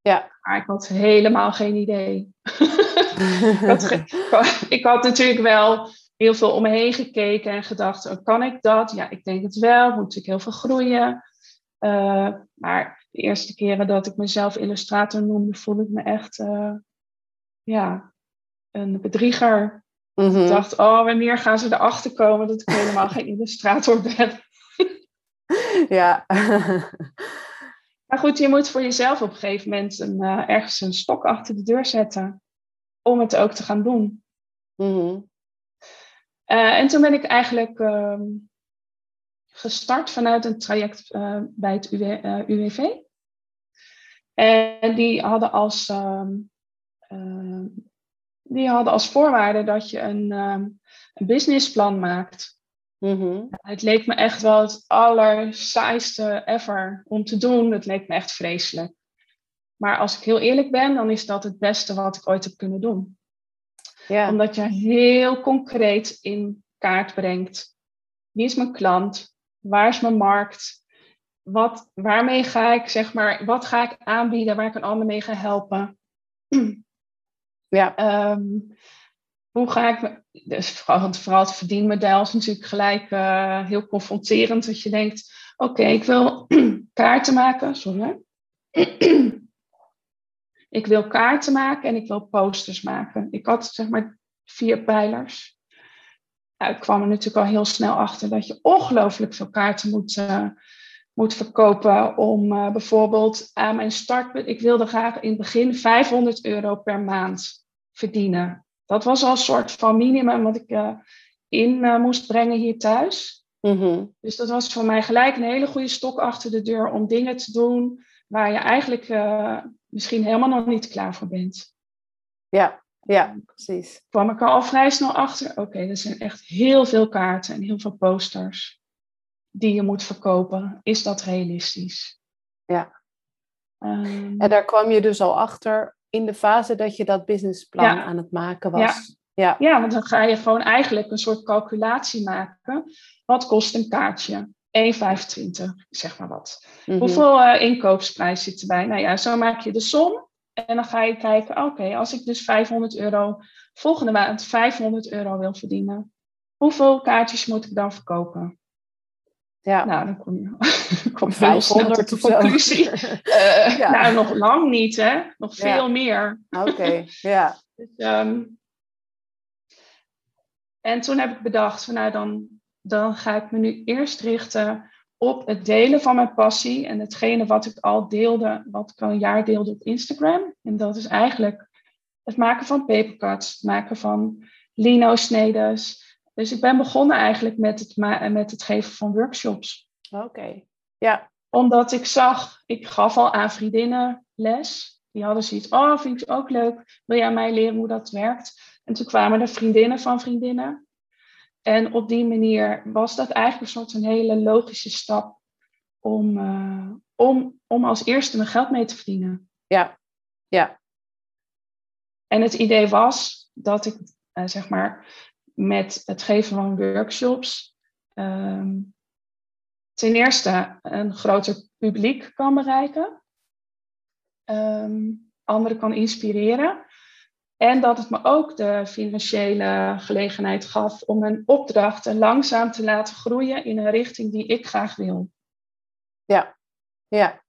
Ja. Maar ik had helemaal geen idee. ik, had ik, had natuurlijk wel heel veel om me heen gekeken en gedacht, oh, kan ik dat? Ja, ik denk het wel. Moet natuurlijk heel veel groeien. Uh, maar de eerste keren dat ik mezelf illustrator noemde, voelde ik me echt ja, een bedrieger. Mhm. Ik dacht, oh, wanneer gaan ze erachter komen dat ik helemaal geen illustrator ben? ja. maar goed, je moet voor jezelf op een gegeven moment een, uh, ergens een stok achter de deur zetten. Om het ook te gaan doen. Mhm. Eh, en toen ben ik eigenlijk uh, gestart vanuit een traject uh, bij het UWV. En die hadden als ehm, Ehm, die hadden als voorwaarde dat je een, ehm, een businessplan maakt. Mhm. Het leek me echt wel het allersaaiste ever om te doen. Het leek me echt vreselijk. Maar als ik heel eerlijk ben, dan is dat het beste wat ik ooit heb kunnen doen. Omdat je heel concreet in kaart brengt. Wie is mijn klant? Waar is mijn markt? Wat, waarmee ga ik, zeg maar, wat ga ik aanbieden waar ik een ander mee ga helpen? Ja. Ehm, hoe ga ik, dus vooral, het verdienmodel is natuurlijk gelijk uh, heel confronterend. Dat je denkt, oké, ik wil kaarten maken, sorry. ik wil kaarten maken en ik wil posters maken. Ik had zeg maar vier pijlers. Nou, ik kwam er natuurlijk al heel snel achter dat je ongelooflijk veel kaarten moet, uh, moet verkopen om uh, bijvoorbeeld aan mijn start, ik wilde graag in het begin 500 euro per maand verdienen. Dat was al een soort van minimum wat ik uh, in moest brengen hier thuis. Mm-hmm. Dus dat was voor mij gelijk een hele goede stok achter de deur om dingen te doen waar je eigenlijk misschien helemaal nog niet klaar voor bent. Ja, ja, precies. kwam ik al vrij snel achter, oké, er zijn echt heel veel kaarten en heel veel posters die je moet verkopen. Is dat realistisch? Ja. Um, en daar kwam je dus al achter in de fase dat je dat businessplan aan het maken was. Ja. Ja. ja, want dan ga je gewoon eigenlijk een soort calculatie maken. Wat kost een kaartje? 1,25, zeg maar wat. Mhm. Hoeveel uh, inkoopsprijs zit erbij? Nou ja, zo maak je de som. En dan ga je kijken, oké, als ik dus 500 euro volgende maand 500 euro wil verdienen, hoeveel kaartjes moet ik dan verkopen? Ja. Nou, dan kom je 500 tot de conclusie. Uh, ja. Nou, nog lang niet, hè? Nog veel meer. Oké, ja. dus, um, en toen heb ik bedacht, van, nou dan, dan ga ik me nu eerst richten op het delen van mijn passie en hetgene wat ik al deelde, wat ik al een jaar deelde op Instagram. En dat is eigenlijk het maken van papercuts, het maken van lino-snedes, dus ik ben begonnen eigenlijk met het, met het geven van workshops. Oké, ja. Omdat ik zag, ik gaf al aan vriendinnen les. Die hadden zoiets, oh, vind ik ook leuk. Wil jij mij leren hoe dat werkt? En toen kwamen er vriendinnen van vriendinnen. En op die manier was dat eigenlijk een soort een hele logische stap om, uh, om, om als eerste mijn geld mee te verdienen. Ja, ja. En het idee was dat ik, uh, zeg maar, met het geven van workshops um, ten eerste een groter publiek kan bereiken, um, anderen kan inspireren. En dat het me ook de financiële gelegenheid gaf om mijn opdrachten langzaam te laten groeien in een richting die ik graag wil. Ja, ja.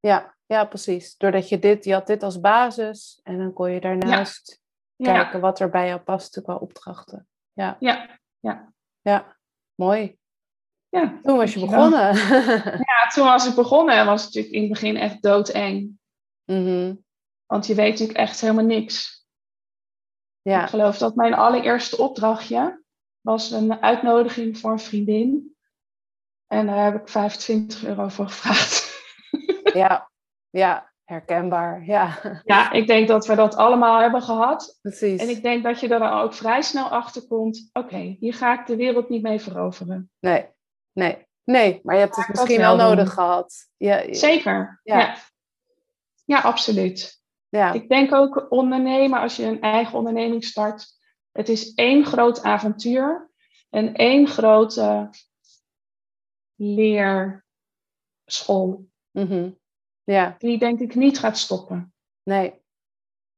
Ja, ja, precies. Doordat je dit, je had dit als basis en dan kon je daarnaast kijken wat er bij jou past qua opdrachten. Ja. Ja. Ja. ja. Mooi. Ja, toen was je begonnen. ja, toen was ik begonnen en was het natuurlijk in het begin echt doodeng. Mm Want je weet natuurlijk echt helemaal niks. Ja. Ik geloof dat mijn allereerste opdrachtje was een uitnodiging voor een vriendin. En daar heb ik 25 euro voor gevraagd. ja, ja. Herkenbaar, ja. Ja, ik denk dat we dat allemaal hebben gehad. Precies. En ik denk dat je er dan ook vrij snel achter komt. Oké, hier ga ik de wereld niet mee veroveren. Nee, nee, nee. Maar je hebt het misschien wel, nodig gehad. Ja, Zeker, ja. ja. absoluut. Ja. Ik denk ook ondernemen, als je een eigen onderneming start. Het is één groot avontuur. En één grote leerschool. Mm ja. Die denk ik niet gaat stoppen. Nee.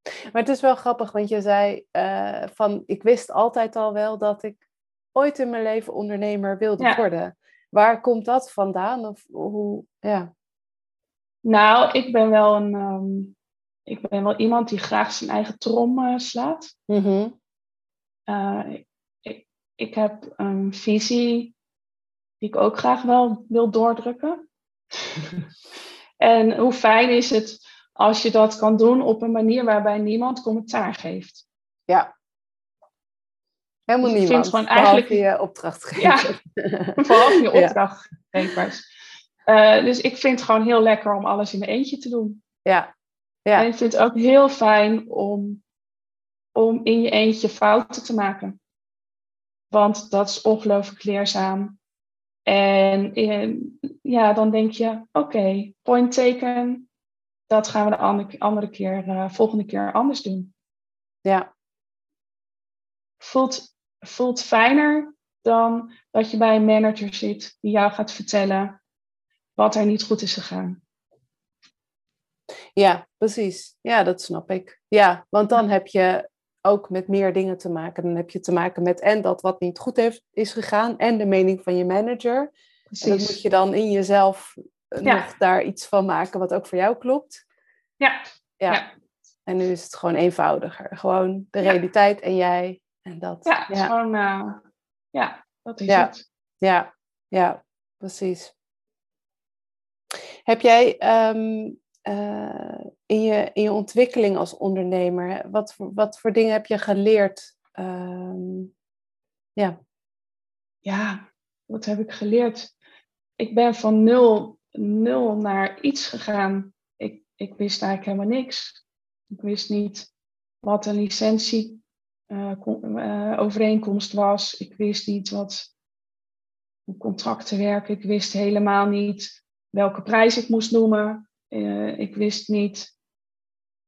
Maar het is wel grappig, want je zei uh, van ik wist altijd al wel dat ik ooit in mijn leven ondernemer wilde worden. Waar komt dat vandaan? Of hoe, ja. Nou, ik ben wel een, um, ik ben wel iemand die graag zijn eigen trom uh, slaat. Mm -hmm. uh, ik, ik heb een visie die ik ook graag wel wil doordrukken. En hoe fijn is het als je dat kan doen op een manier waarbij niemand commentaar geeft. Ja. Helemaal dus niemand, gewoon eigenlijk je opdrachtgever. Ja, vooral je opdrachtgevers. Uh, dus ik vind het gewoon heel lekker om alles in mijn eentje te doen. Ja. ja. En ik vind het ook heel fijn om, om in je eentje fouten te maken. Want dat is ongelooflijk leerzaam. En ja, dan denk je, oké, point taken, dat gaan we de andere, andere keer, uh, volgende keer anders doen. Ja. Voelt, voelt fijner dan dat je bij een manager zit die jou gaat vertellen wat er niet goed is gegaan. Ja, precies. Ja, dat snap ik. Ja, want dan heb je ook met meer dingen te maken. Dan heb je te maken met en dat wat niet goed heeft, is gegaan en de mening van je manager. Precies. En dat moet je dan in jezelf eh, nog daar iets van maken wat ook voor jou klopt. Ja. ja. En nu is het gewoon eenvoudiger. Gewoon de realiteit en jij en dat. Ja, ja. gewoon, uh, ja, dat is ja. het. Ja, ja, precies. Heb jij um, uh, in, je, in je ontwikkeling als ondernemer, wat, wat voor dingen heb je geleerd? Um, ja. ja, wat heb ik geleerd? Ik ben van nul, nul naar iets gegaan. Ik, ik wist eigenlijk helemaal niks. Ik wist niet wat een licentieovereenkomst uh, uh, was. Ik wist niet wat hoe contracten werken. Ik wist helemaal niet welke prijs ik moest noemen. Uh, ik wist niet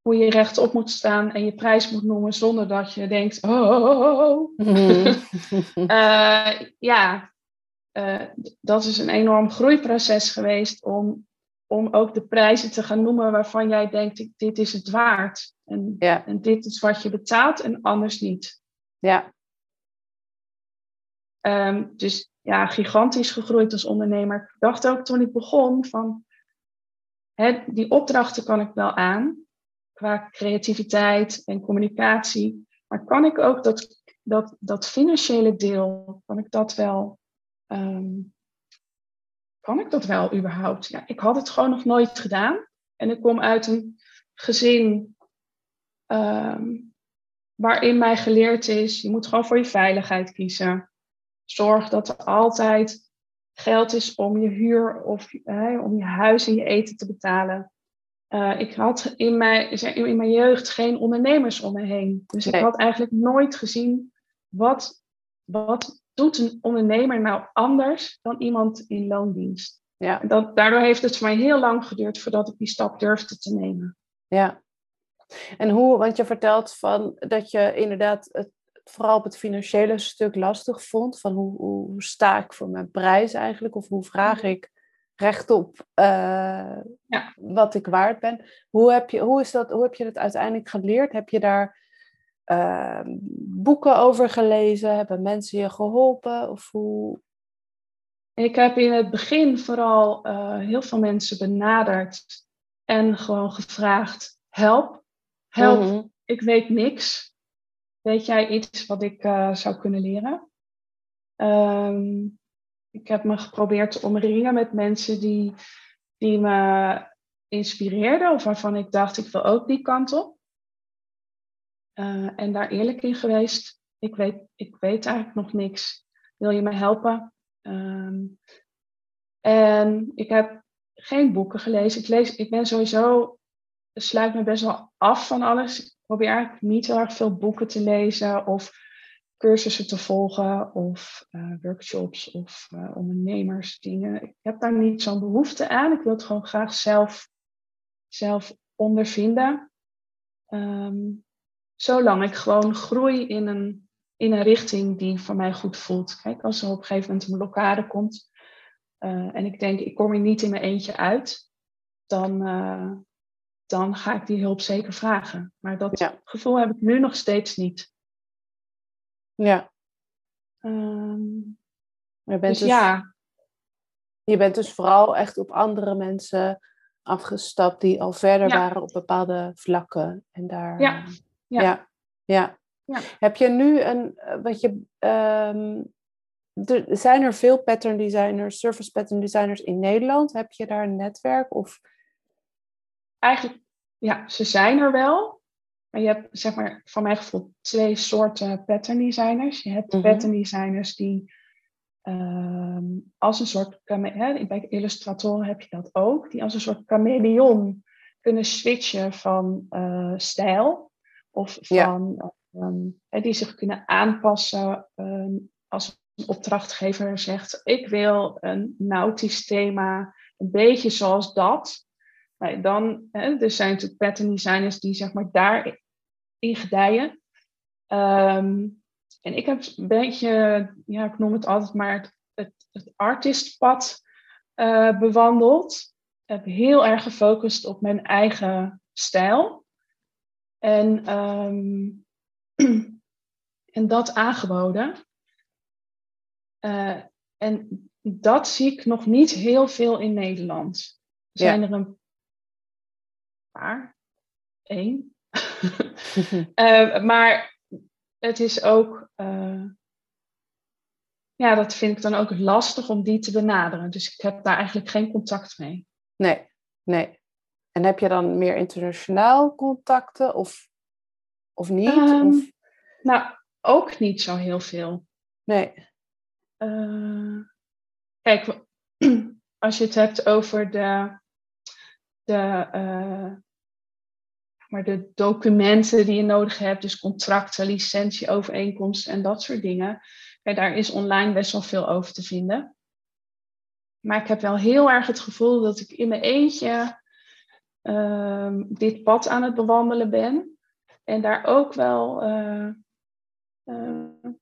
hoe je rechtop moet staan en je prijs moet noemen zonder dat je denkt, oh, oh, oh. Mm. uh, ja, uh, dat is een enorm groeiproces geweest om, om ook de prijzen te gaan noemen waarvan jij denkt, dit is het waard. En, ja. en dit is wat je betaalt en anders niet. Ja. Um, dus ja, gigantisch gegroeid als ondernemer. Ik dacht ook toen ik begon van, die opdrachten kan ik wel aan, qua creativiteit en communicatie. Maar kan ik ook dat, dat, dat financiële deel, kan ik dat wel, um, kan ik dat wel überhaupt? Ja, ik had het gewoon nog nooit gedaan. En ik kom uit een gezin um, waarin mij geleerd is, je moet gewoon voor je veiligheid kiezen. Zorg dat er altijd geld is om je huur of om je huis en je eten te betalen. Uh, ik had in mijn, in mijn jeugd geen ondernemers om me heen. Dus ik had eigenlijk nooit gezien wat, wat doet een ondernemer nou anders dan iemand in loondienst. Ja. Dat, daardoor heeft het voor mij heel lang geduurd voordat ik die stap durfde te nemen. Ja. En hoe, want je vertelt van dat je inderdaad het vooral op het financiële stuk lastig vond. Van hoe, hoe, sta ik voor mijn prijs eigenlijk? Of hoe vraag mhm. ik rechtop uh, ja. wat ik waard ben? Hoe heb, je, hoe, is dat, hoe heb je dat uiteindelijk geleerd? Heb je daar uh, boeken over gelezen? Hebben mensen je geholpen? Of hoe... Ik heb in het begin vooral uh, heel veel mensen benaderd en gewoon gevraagd: help, help, mm -hmm. ik weet niks. Weet jij iets wat ik uh, zou kunnen leren? Um, ik heb me geprobeerd te omringen met mensen die, die me inspireerden of waarvan ik dacht ik wil ook die kant op. Uh, en daar eerlijk in geweest. Ik weet, ik weet eigenlijk nog niks. Wil je me helpen? Um, en ik heb geen boeken gelezen. Ik, lees, ik ben sowieso, sluit me best wel af van alles probeer eigenlijk niet heel erg veel boeken te lezen of cursussen te volgen of uh, workshops of uh, ondernemersdingen. Ik heb daar niet zo'n behoefte aan. Ik wil het gewoon graag zelf, zelf ondervinden. Um, zolang ik gewoon groei in een, in een richting die voor mij goed voelt. Kijk, als er op een gegeven moment een blokkade komt uh, en ik denk, ik kom hier niet in mijn eentje uit, dan, dan ga ik die hulp zeker vragen. Maar dat gevoel heb ik nu nog steeds niet. Ja. Um, je bent dus, dus, ja. Je bent dus vooral echt op andere mensen afgestapt die al verder waren op bepaalde vlakken. En daar, ja. Ja. ja. ja. ja. Heb je nu een, wat je, um, er, zijn er veel pattern designers, service pattern designers in Nederland? Heb je daar een netwerk of eigenlijk, ja, ze zijn er wel. Maar je hebt, zeg maar, van mijn gevoel twee soorten pattern designers. Je hebt mm pattern designers die ehm, als een soort, hè, bij illustratoren heb je dat ook, die als een soort chameleon kunnen switchen van uh, stijl of van, ja. die zich kunnen aanpassen uh, als een opdrachtgever zegt, ik wil een nautisch thema, een beetje zoals dat. Nou, dan, hè, er zijn natuurlijk pattern designers die zeg maar daarin gedijen. Um, en ik heb een beetje, ja, ik noem het altijd maar het, het, het artistpad uh, bewandeld. Ik heb heel erg gefocust op mijn eigen stijl. En um, en dat aangeboden. Uh, en dat zie ik nog niet heel veel in Nederland. Er zijn er een paar, één. uh, maar het is ook, uh, ja, dat vind ik dan ook lastig om die te benaderen. Dus ik heb daar eigenlijk geen contact mee. Nee, nee. En heb je dan meer internationaal contacten of, of niet? Um, of? Nou, ook niet zo heel veel. Nee. Uh, kijk, als je het hebt over de, de, uh, maar de documenten die je nodig hebt, dus contracten, licentie, overeenkomsten en dat soort dingen. Kijk, daar is online best wel veel over te vinden. Maar ik heb wel heel erg het gevoel dat ik in mijn eentje uh, dit pad aan het bewandelen ben. En daar ook wel uh, uh, een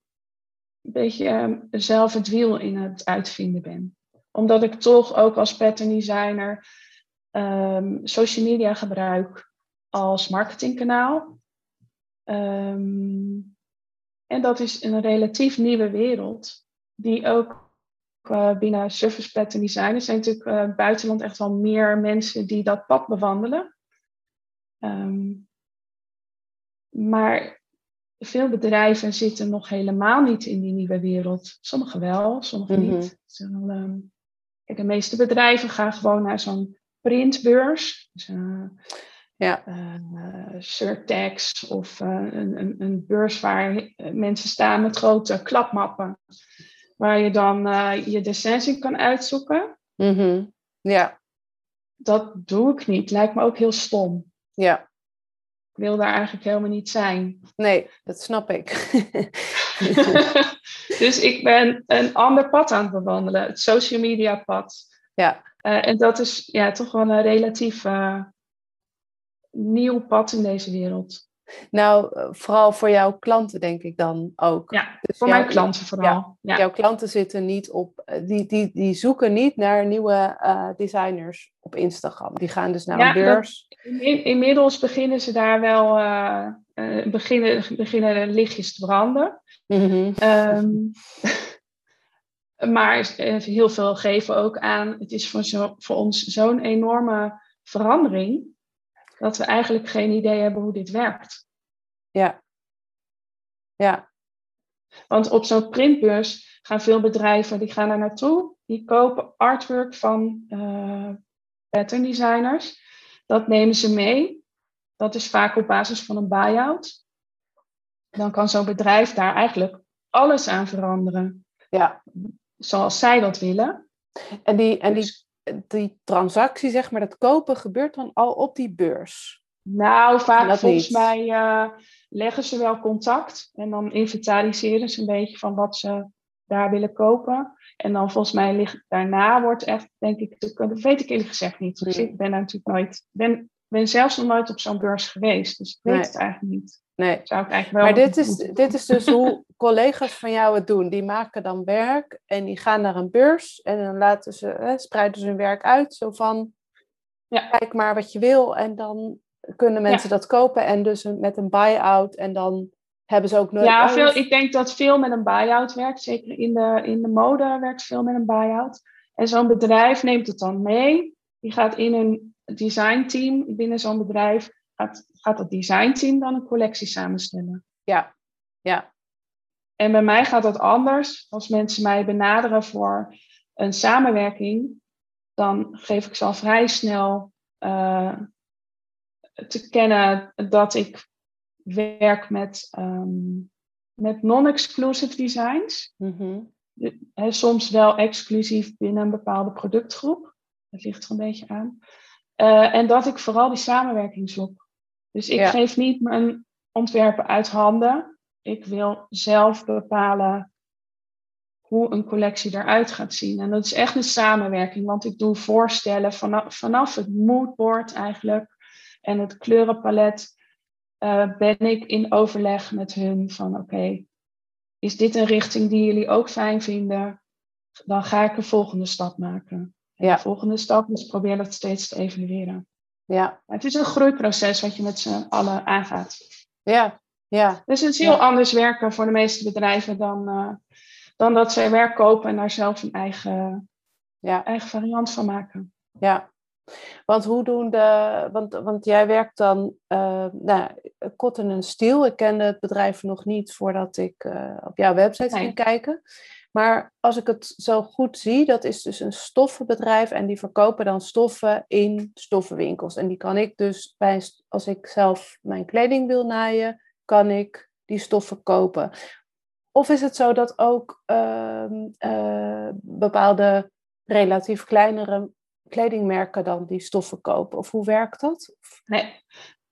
beetje ehm, zelf het wiel in het uitvinden ben. Omdat ik toch ook als pattern designer um, social media gebruik als marketingkanaal. Um, en dat is een relatief nieuwe wereld, die ook uh, binnen service pattern design. Er zijn natuurlijk uh, buitenland echt wel meer mensen die dat pad bewandelen. Um, maar veel bedrijven zitten nog helemaal niet in die nieuwe wereld. Sommigen wel, sommigen mm -hmm. niet. Um, kijk, de meeste bedrijven gaan gewoon naar zo'n printbeurs. Dus, uh, ja. Uh, Surtex of uh, een, een, een, beurs waar mensen staan met grote klapmappen. Waar je dan je descensie kan uitzoeken. Mm -hmm. Ja. Dat doe ik niet. Lijkt me ook heel stom. Ja. Ik wil daar eigenlijk helemaal niet zijn. Nee, dat snap ik. dus ik ben een ander pad aan het bewandelen. Het social media pad. Ja. Uh, en dat is ja, toch wel een relatief uh, nieuw pad in deze wereld. Nou, vooral voor jouw klanten denk ik dan ook. Ja, dus voor jouw, mijn klanten vooral. Ja, ja. Jouw klanten zitten niet op, die, die, die zoeken niet naar nieuwe uh, designers op Instagram. Die gaan dus naar ja, een beurs. Dat, in, inmiddels beginnen ze daar wel, uh, uh, beginnen, beginnen lichtjes te branden. Mm -hmm. um, maar heel veel geven ook aan, het is voor, zo, voor ons zo'n enorme verandering dat we eigenlijk geen idee hebben hoe dit werkt. Ja. Ja. Want op zo'n printbeurs gaan veel bedrijven, die gaan er naartoe, die kopen artwork van uh, pattern designers. Dat nemen ze mee. Dat is vaak op basis van een buy-out. Dan kan zo'n bedrijf daar eigenlijk alles aan veranderen. Ja. Zoals zij dat willen. En die, en die die transactie, zeg maar, dat kopen, gebeurt dan al op die beurs? Nou, vaak dat volgens niet. mij uh, leggen ze wel contact en dan inventariseren ze een beetje van wat ze daar willen kopen. En dan volgens mij ligt daarna wordt echt, denk ik, dat weet ik eerlijk gezegd niet. Dus ik ben natuurlijk nooit, ben, ben zelfs nog nooit op zo'n beurs geweest, dus ik weet nee. het eigenlijk niet. Nee. Zou ik eigenlijk wel maar dit is, dit is dus hoe collega's van jou het doen. Die maken dan werk en die gaan naar een beurs en dan laten ze, eh, spreiden ze hun werk uit. Zo van, ja. kijk maar wat je wil en dan kunnen mensen ja. dat kopen. En dus met een buy-out en dan hebben ze ook nooit... Ja, veel, ik denk dat veel met een buy-out werkt. Zeker in de, in de mode werkt veel met een buy-out. En zo'n bedrijf neemt het dan mee. Die gaat in een designteam binnen zo'n bedrijf gaat, gaat het designteam dan een collectie samenstellen. Ja, ja. En bij mij gaat dat anders. Als mensen mij benaderen voor een samenwerking, dan geef ik ze al vrij snel uh, te kennen dat ik werk met, um, met non-exclusive designs. Mm -hmm. He, soms wel exclusief binnen een bepaalde productgroep. Dat ligt er een beetje aan. Uh, en dat ik vooral die samenwerking zoek. Dus ik ja. geef niet mijn ontwerpen uit handen. Ik wil zelf bepalen hoe een collectie eruit gaat zien. En dat is echt een samenwerking, want ik doe voorstellen vanaf, vanaf het moodboard eigenlijk en het kleurenpalet. Uh, ben ik in overleg met hun van oké, okay, is dit een richting die jullie ook fijn vinden? Dan ga ik een volgende stap maken. En ja. De volgende stap is proberen dat steeds te evalueren. Ja. Maar het is een groeiproces wat je met z'n allen aangaat. Ja, Ja. Dus het is heel anders werken voor de meeste bedrijven dan, uh, dan dat zij werk kopen en daar zelf een eigen, ja. eigen variant van maken. Ja, want hoe doen de. Want, want jij werkt dan. Uh, nou, Cotton en Steel. Ik kende het bedrijf nog niet voordat ik uh, op jouw website ging kijken. Maar als ik het zo goed zie, dat is dus een stoffenbedrijf en die verkopen dan stoffen in stoffenwinkels. En die kan ik dus bij, als ik zelf mijn kleding wil naaien, kan ik die stoffen kopen. Of is het zo dat ook uh, uh, bepaalde relatief kleinere kledingmerken dan die stoffen kopen? Of hoe werkt dat? Nee.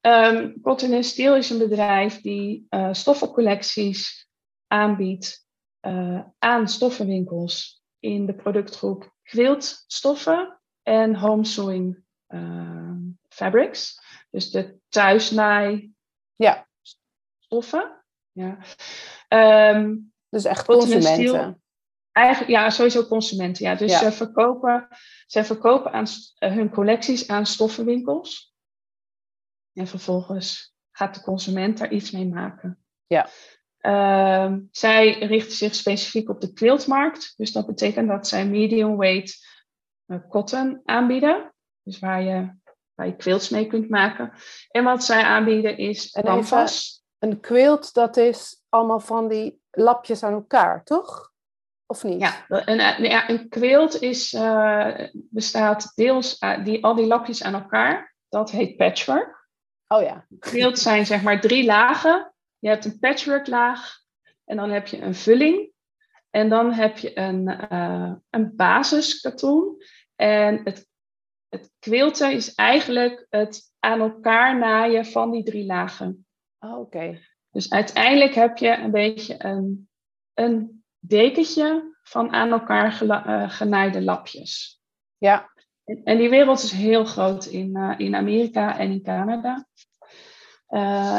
Um, Cotton Steel is een bedrijf die uh, stoffencollecties aanbiedt uh, aan stoffenwinkels in de productgroep quiltstoffen en home sewing uh, fabrics. Dus de thuisnaai ja. stoffen. Ja. Um, dus echt consumenten. Eigenlijk, ja, sowieso consumenten. Ja. Dus Ze, verkopen, ze verkopen aan, uh, hun collecties aan stoffenwinkels. En vervolgens gaat de consument daar iets mee maken. Ja. Uh, zij richten zich specifiek op de quiltmarkt. Dus dat betekent dat zij medium weight uh, cotton aanbieden. Dus waar je, waar je quilts mee kunt maken. En wat zij aanbieden is canvas. Een quilt, dat is allemaal van die lapjes aan elkaar, toch? Of niet? Ja, een, ja, een quilt is, uh, bestaat deels uit die, al die lapjes aan elkaar. Dat heet patchwork. Oh ja. Quilt zijn zeg maar drie lagen je hebt een patchworklaag en dan heb je een vulling. En dan heb je een, uh, een basiskatoen. En het, het quilten is eigenlijk het aan elkaar naaien van die drie lagen. Oh, Oké. Dus uiteindelijk heb je een beetje een, een dekentje van aan elkaar gela, uh, genaaide lapjes. Ja. En, en, die wereld is heel groot in, uh, in Amerika en in Canada.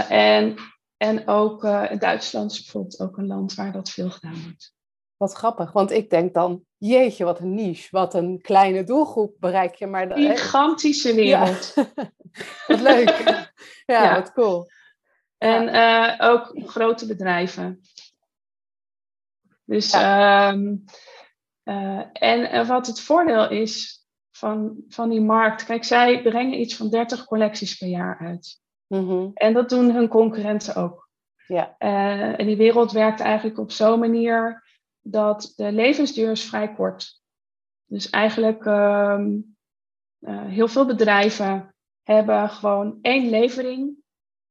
en en ook uh, Duitsland is bijvoorbeeld ook een land waar dat veel gedaan wordt. Wat grappig, want ik denk dan, jeetje, wat een niche, wat een kleine doelgroep bereik je. Maar Gigantische wereld. wat leuk. ja, wat cool. En uh, ook grote bedrijven. Dus, ehm, uh, en wat het voordeel is van, van die markt, kijk, zij brengen iets van 30 collecties per jaar uit. Mhm. En dat doen hun concurrenten ook. Ja. Uh, en die wereld werkt eigenlijk op zo'n manier dat de levensduur is vrij kort. Dus eigenlijk um, uh, heel veel bedrijven hebben gewoon één levering.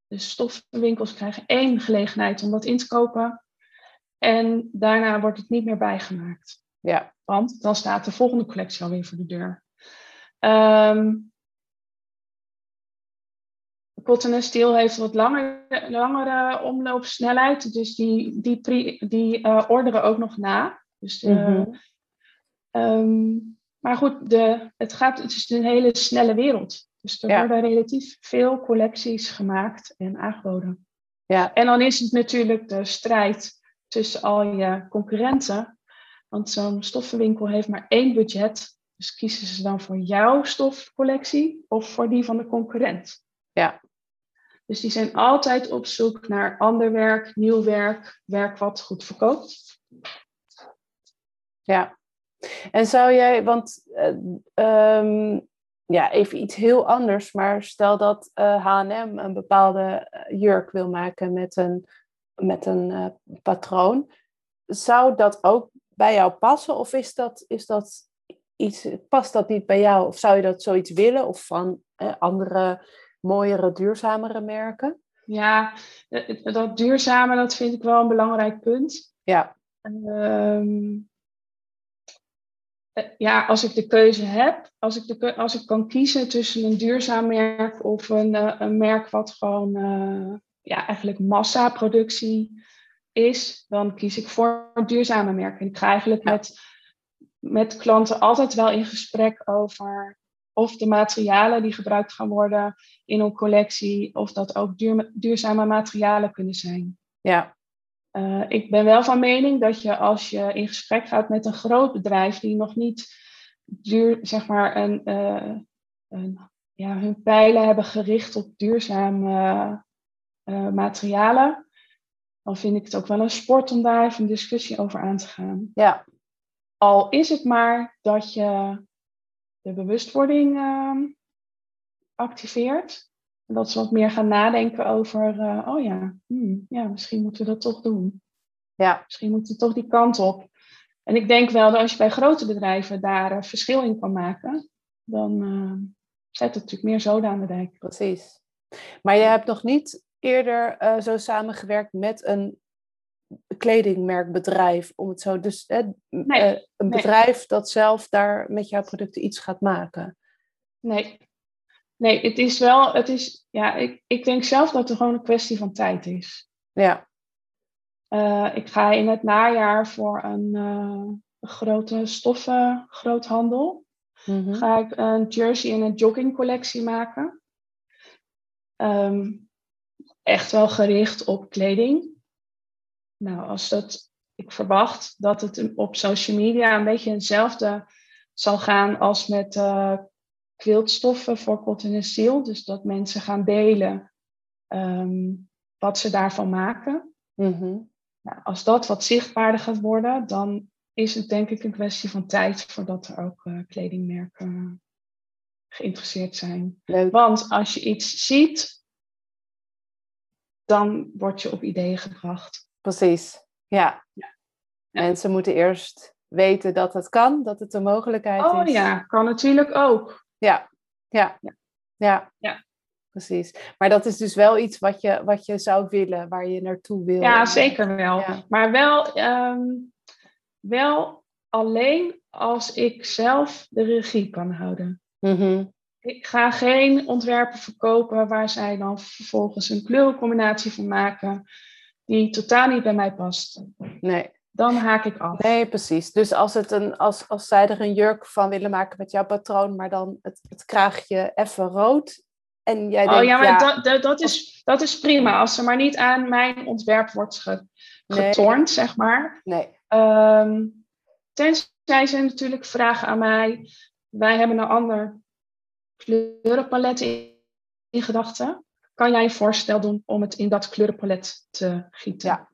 Dus stoffenwinkels krijgen één gelegenheid om dat in te kopen. En daarna wordt het niet meer bijgemaakt. Ja. Want dan staat de volgende collectie alweer voor de deur. Um, Cotton en Steel heeft wat langere, langere omloopsnelheid, dus die, die, die uh, orderen ook nog na. Dus mm um, maar goed, de, het, gaat, het is een hele snelle wereld. Dus er worden relatief veel collecties gemaakt en aangeboden. Ja. En dan is het natuurlijk de strijd tussen al je concurrenten. Want zo'n stoffenwinkel heeft maar één budget. Dus kiezen ze dan voor jouw stofcollectie of voor die van de concurrent? Ja. Dus die zijn altijd op zoek naar ander werk, nieuw werk, werk wat goed verkoopt. Ja, en zou jij, want uh, ja, even iets heel anders, maar stel dat HM een bepaalde eh, jurk wil maken met een, met een patroon, zou dat ook bij jou passen? Of is dat, is dat iets, past dat niet bij jou? Of zou je dat zoiets willen? Of van andere mooiere, duurzamere merken? Ja, dat duurzame, dat vind ik wel een belangrijk punt. Ja. Ehm, eh, ja, als ik de keuze heb, als ik, de, als ik kan kiezen tussen een duurzaam merk of een, een merk wat gewoon uh, ja, eigenlijk massaproductie is, dan kies ik voor een duurzame merk. En ik ga eigenlijk met, met klanten altijd wel in gesprek over of de materialen die gebruikt gaan worden in een collectie, of dat ook duur, duurzame materialen kunnen zijn. Ja. Uh, ik ben wel van mening dat je als je in gesprek gaat met een groot bedrijf die nog niet duur, zeg maar, een, uh, een, ja, hun pijlen hebben gericht op duurzame uh, materialen, dan vind ik het ook wel een sport om daar even een discussie over aan te gaan. Ja. Al is het maar dat je de bewustwording uh, activeert. En dat ze wat meer gaan nadenken over, uh, oh ja, hmm, ja, misschien moeten we dat toch doen. Ja. Misschien moeten we toch die kant op. En ik denk wel dat als je bij grote bedrijven daar een verschil in kan maken, dan uh, zet het natuurlijk meer zoden aan de dijk. Precies. Maar je hebt nog niet eerder uh, zo samengewerkt met een kledingmerkbedrijf, om het zo. Dus uh, nee, een bedrijf dat zelf daar met jouw producten iets gaat maken. Nee. Nee, het is wel, het is, ja, ik, ik denk zelf dat het gewoon een kwestie van tijd is. Ja. Uh, ik ga in het najaar voor een, uh, grote stoffengroothandel. Mm -hmm. Ga ik een jersey en een joggingcollectie maken. Um, echt wel gericht op kleding. Nou, als dat, ik verwacht dat het op social media een beetje hetzelfde zal gaan als met uh, voor cotton en steel. Dus dat mensen gaan delen um, wat ze daarvan maken. Mm -hmm. nou, als dat wat zichtbaarder gaat worden, dan is het denk ik een kwestie van tijd voordat er ook uh, kledingmerken geïnteresseerd zijn. Leuk. Want als je iets ziet, dan word je op ideeën gebracht. Precies, ja. Ja. Mensen moeten eerst weten dat het kan, dat het een mogelijkheid Oh is. ja, kan natuurlijk ook. Ja, ja, Ja. ja. Ja. Precies. Maar dat is dus wel iets wat je, wat je zou willen, waar je naartoe wil. Ja, zeker wel. Ja. Maar wel, ehm, wel alleen als ik zelf de regie kan houden. Mhm. Ik ga geen ontwerpen verkopen waar zij dan vervolgens een kleurencombinatie van maken die totaal niet bij mij past. Nee. Dan haak ik af. nee, precies. Dus als, het een, als, als zij er een jurk van willen maken met jouw patroon, maar dan het, het kraagje even rood. En jij Oh denkt, ja, maar ja, Dat, dat, dat, is, dat is prima. Als er maar niet aan mijn ontwerp wordt ge, Nee. getornd, zeg maar. nee. Ehm, tenzij ze natuurlijk vragen aan mij. Wij hebben een ander kleurenpalet in, in gedachten. Kan jij je voorstel doen om het in dat kleurenpalet te gieten? Ja.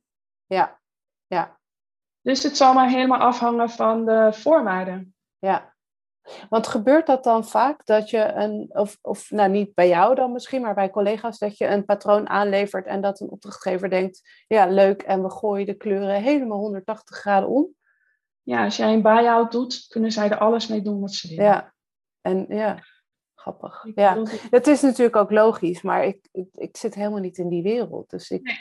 Ja, ja, Dus het zal maar helemaal afhangen van de voorwaarden. ja. Want gebeurt dat dan vaak dat je een, of, of nou niet bij jou dan misschien, maar bij collega's, dat je een patroon aanlevert en dat een opdrachtgever denkt, ja leuk, en we gooien de kleuren helemaal 180 graden om? Ja, als jij een buy-out doet, kunnen zij er alles mee doen wat ze willen. Ja, en ja, grappig. Ik Ja, het is natuurlijk ook logisch, maar ik, ik, ik zit helemaal niet in die wereld. Dus ik, Nee.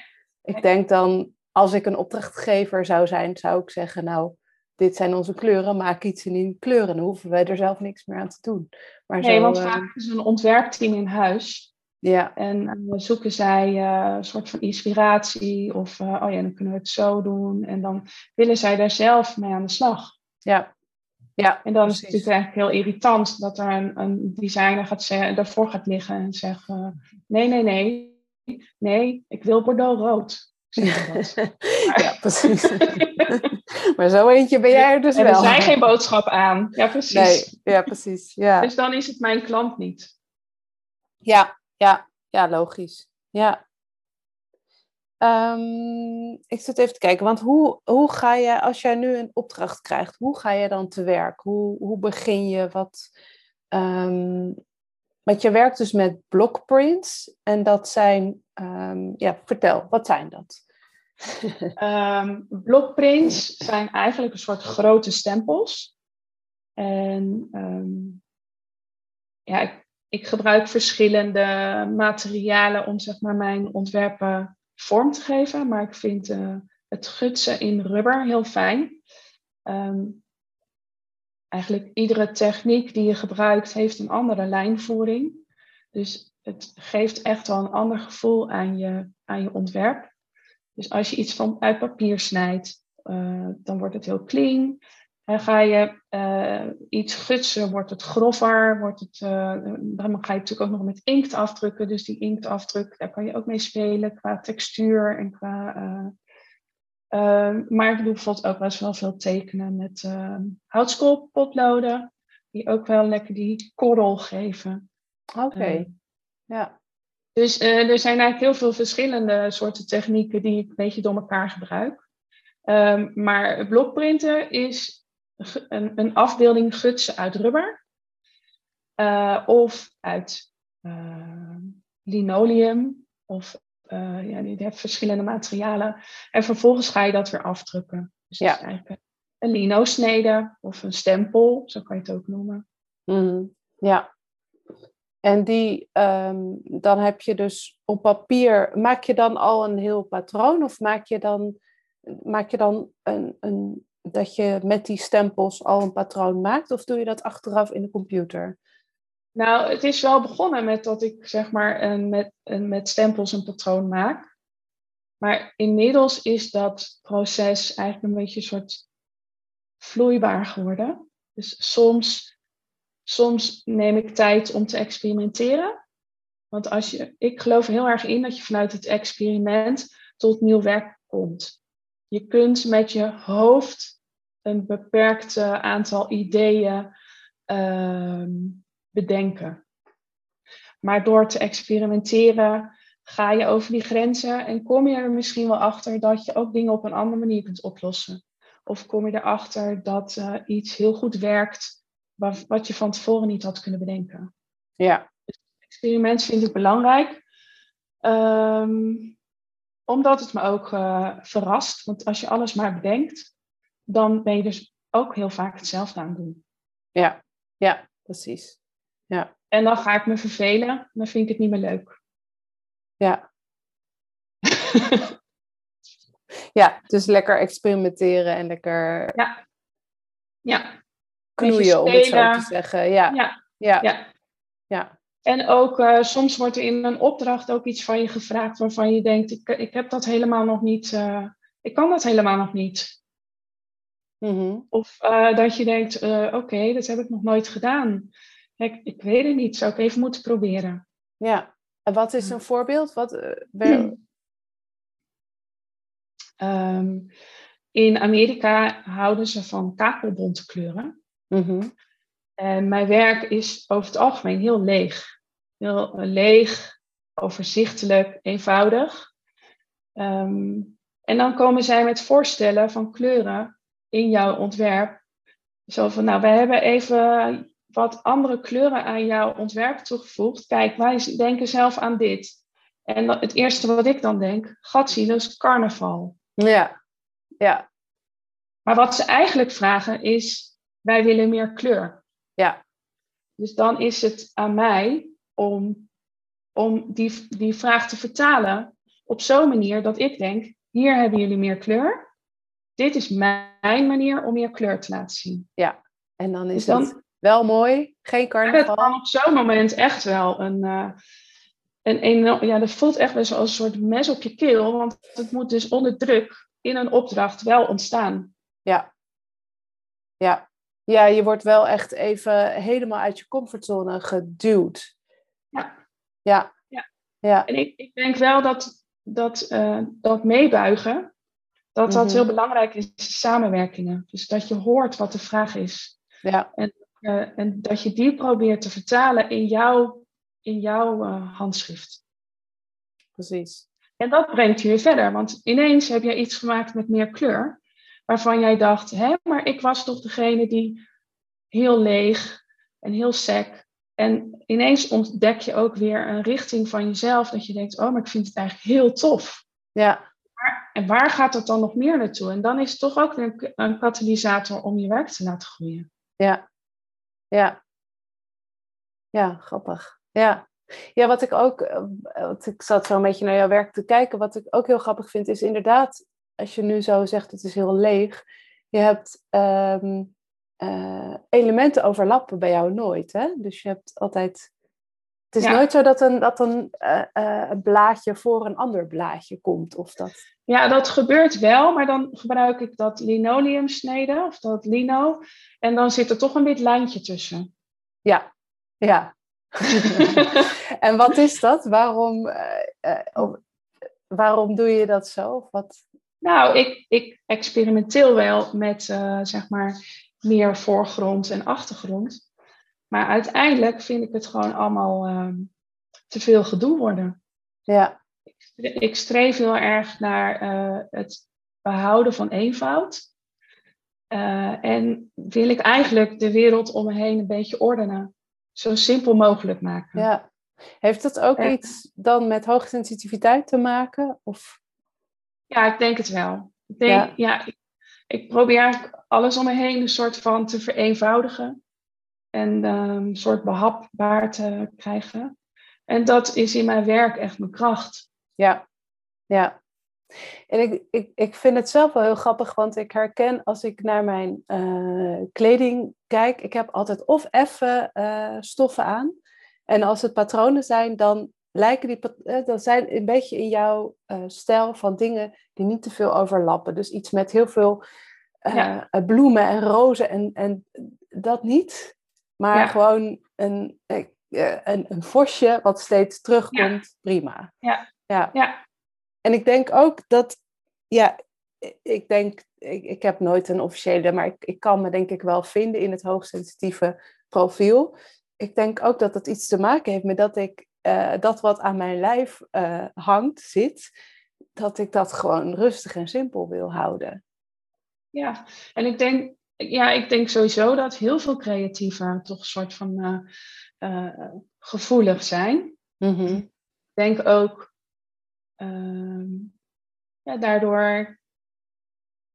ik denk dan, als ik een opdrachtgever zou zijn, zou ik zeggen, nou, dit zijn onze kleuren, maak iets in die kleuren. Dan hoeven wij er zelf niks meer aan te doen. Maar Nee, zo, want eh, vaak is een ontwerpteam in huis. ja, En eh, zoeken zij eh, een soort van inspiratie. Of, oh ja, dan kunnen we het zo doen. En dan willen zij daar zelf mee aan de slag. ja, ja, En dan is het natuurlijk eigenlijk heel irritant dat er een, een designer gaat zeggen, daarvoor gaat liggen en zegt: eh, Nee, nee, nee. Nee, ik wil Bordeaux rood. Ja, precies. maar zo eentje ben jij er dus en wel. er zijn geen boodschap aan. Ja, precies. Nee, ja, precies. Ja. Dus dan is het mijn klant niet. Ja, ja, ja, logisch. Ja. Ehm, ik zit even te kijken, want hoe, hoe ga je, als jij nu een opdracht krijgt, hoe ga je dan te werk? Hoe, hoe begin je? Wat, ehm, want je werkt dus met blockprints en dat zijn, ehm, ja, vertel, wat zijn dat? Blockprints zijn eigenlijk een soort grote stempels. En ja, ik, ik gebruik verschillende materialen om zeg maar, mijn ontwerpen vorm te geven. Maar ik vind eh, het gutsen in rubber heel fijn. Ehm, eigenlijk iedere techniek die je gebruikt heeft een andere lijnvoering. Dus het geeft echt wel een ander gevoel aan je, aan je ontwerp. Dus als je iets van uit papier snijdt, uh, dan wordt het heel clean. En ga je uh, iets gutsen, wordt het grover. Wordt het, uh, dan ga je natuurlijk ook nog met inkt afdrukken. Dus die inktafdruk, daar kan je ook mee spelen qua textuur en qua. maar ik doe bijvoorbeeld ook best wel veel tekenen met houtskoolpotloden. Die ook wel lekker die korrel geven. Oké, okay. ja. Dus uh, er zijn eigenlijk heel veel verschillende soorten technieken die ik een beetje door elkaar gebruik. Um, maar blokprinten is een, een afbeelding gutsen uit rubber uh, of uit uh, linoleum of uh, ja, je hebt verschillende materialen. En vervolgens ga je dat weer afdrukken. Dus ja. eigenlijk een lino-snede of een stempel, zo kan je het ook noemen. Mm, ja. En die, um, dan heb je dus op papier, maak je dan al een heel patroon of maak je dan, maak je dan een, een, dat je met die stempels al een patroon maakt of doe je dat achteraf in de computer? Nou, het is wel begonnen met dat ik zeg maar een, met, een, met stempels een patroon maak. Maar inmiddels is dat proces eigenlijk een beetje soort vloeibaar geworden. Dus soms, soms neem ik tijd om te experimenteren. Want als je, ik geloof heel erg in dat je vanuit het experiment tot nieuw werk komt. Je kunt met je hoofd een beperkt aantal ideeën uh, bedenken. Maar door te experimenteren ga je over die grenzen en kom je er misschien wel achter dat je ook dingen op een andere manier kunt oplossen. Of kom je erachter dat uh, iets heel goed werkt wat, wat je van tevoren niet had kunnen bedenken. Ja. Dus experiment vind ik belangrijk. Um, omdat het me ook uh, verrast. Want als je alles maar bedenkt, dan ben je dus ook heel vaak hetzelfde aan het doen. Ja, ja, precies. Ja. En dan ga ik me vervelen, dan vind ik het niet meer leuk. Ja. ja, dus lekker experimenteren en lekker. Ja. Ja. Knoeien, om het zo te zeggen. Ja. Ja. Ja. ja. ja. En ook uh, soms wordt er in een opdracht ook iets van je gevraagd waarvan je denkt: ik, ik heb dat helemaal nog niet, uh, ik kan dat helemaal nog niet. Mm -hmm. Of uh, dat je denkt: oké, okay, dat heb ik nog nooit gedaan. Ik, ik weet het niet, zou ik even moeten proberen. Ja, en wat is een voorbeeld? Wat, uh, um, in Amerika houden ze van kakelbontkleuren. Mm -hmm. En mijn werk is over het algemeen heel leeg. Heel leeg, overzichtelijk, eenvoudig. Um, en dan komen zij met voorstellen van kleuren in jouw ontwerp. Zo van, nou, we hebben even wat andere kleuren aan jouw ontwerp toegevoegd. Kijk, wij denken zelf aan dit. En het eerste wat ik dan denk, gatsie, dat is carnaval. Ja, ja. Maar wat ze eigenlijk vragen is, wij willen meer kleur. Ja. Dus dan is het aan mij om, om die, die vraag te vertalen op zo'n manier dat ik denk, hier hebben jullie meer kleur. Dit is mijn manier om meer kleur te laten zien. Ja, en dan is dus dan, het wel mooi, geen carnaval. Het kan op zo'n moment echt wel een, uh, een, ja, dat voelt echt best wel als een soort mes op je keel, want het moet dus onder druk in een opdracht wel ontstaan. Ja, ja. Ja, je wordt wel echt even helemaal uit je comfortzone geduwd. Ja. Ja. ja. ja. En ik, ik denk wel dat dat, uh, dat meebuigen, dat dat Mhm. heel belangrijk is, samenwerkingen. Dus dat je hoort wat de vraag is. Ja, En, uh, en dat je die probeert te vertalen in jouw, in jouw uh, handschrift. precies. En dat brengt je weer verder, want ineens heb jij iets gemaakt met meer kleur, waarvan jij dacht, hè, maar ik was toch degene die heel leeg en heel sec. En ineens ontdek je ook weer een richting van jezelf, dat je denkt, oh, maar ik vind het eigenlijk heel tof. Ja, en waar gaat dat dan nog meer naartoe? En dan is het toch ook een, een katalysator om je werk te laten groeien. ja, ja. Ja, grappig. Ja. Ja, wat ik ook, eh, want ik zat zo een beetje naar jouw werk te kijken. Wat ik ook heel grappig vind, is inderdaad, als je nu zo zegt, het is heel leeg. Je hebt ehm, eh, elementen overlappen bij jou nooit. Hè? Dus je hebt altijd. Het is Ja. nooit zo dat een, dat een, eh, eh, een blaadje voor een ander blaadje komt. Of dat. Ja, dat gebeurt wel, maar dan gebruik ik dat linoleumsnede of dat lino. En dan zit er toch een wit lijntje tussen. Ja, ja. en wat is dat? Waarom, eh, waarom doe je dat zo? Of wat? Nou, ik, ik experimenteer wel met zeg maar meer voorgrond en achtergrond. Maar uiteindelijk vind ik het gewoon allemaal ehm, te veel gedoe worden. Ja. Ik streef heel erg naar het behouden van eenvoud. en wil ik eigenlijk de wereld om me heen een beetje ordenen. Zo simpel mogelijk maken. Ja. Heeft dat ook iets dan met hoogsensitiviteit te maken? Of? Ja, ik denk het wel. Ik, denk, ja. ik, ik, probeer alles om me heen een soort van te vereenvoudigen. En ehm, een soort behapbaar te krijgen. En dat is in mijn werk echt mijn kracht. Ja, ja. En ik, ik, ik vind het zelf wel heel grappig, want ik herken als ik naar mijn uh, kleding kijk, ik heb altijd of effe uh, stoffen aan. En als het patronen zijn, dan lijken die, uh, dan zijn een beetje in jouw stijl van dingen die niet te veel overlappen. Dus iets met heel veel bloemen en rozen en, en dat niet. Maar gewoon een, een, een vosje wat steeds terugkomt, prima. Ja. Ja. ja. En ik denk ook dat, ja, ik denk, ik, ik heb nooit een officiële, maar ik, ik kan me denk ik wel vinden in het hoogsensitieve profiel. Ik denk ook dat dat iets te maken heeft met dat ik uh, dat wat aan mijn lijf uh, hangt, zit, dat ik dat gewoon rustig en simpel wil houden. Ja, en ik denk, ja, ik denk sowieso dat heel veel creatieven toch een soort van uh, gevoelig zijn. Mm -hmm. Ik denk ook Ehm, ja, daardoor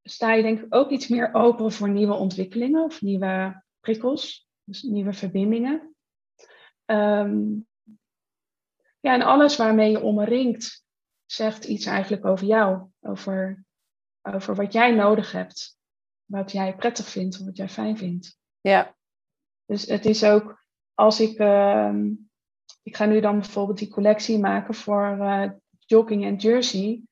sta je denk ik ook iets meer open voor nieuwe ontwikkelingen of nieuwe prikkels, dus nieuwe verbindingen. Ehm, ja, en alles waarmee je omringt zegt iets eigenlijk over jou, over, over wat jij nodig hebt, wat jij prettig vindt of wat jij fijn vindt. Ja. Dus het is ook, als ik, uh, ik ga nu dan bijvoorbeeld die collectie maken voor uh, jogging en jersey,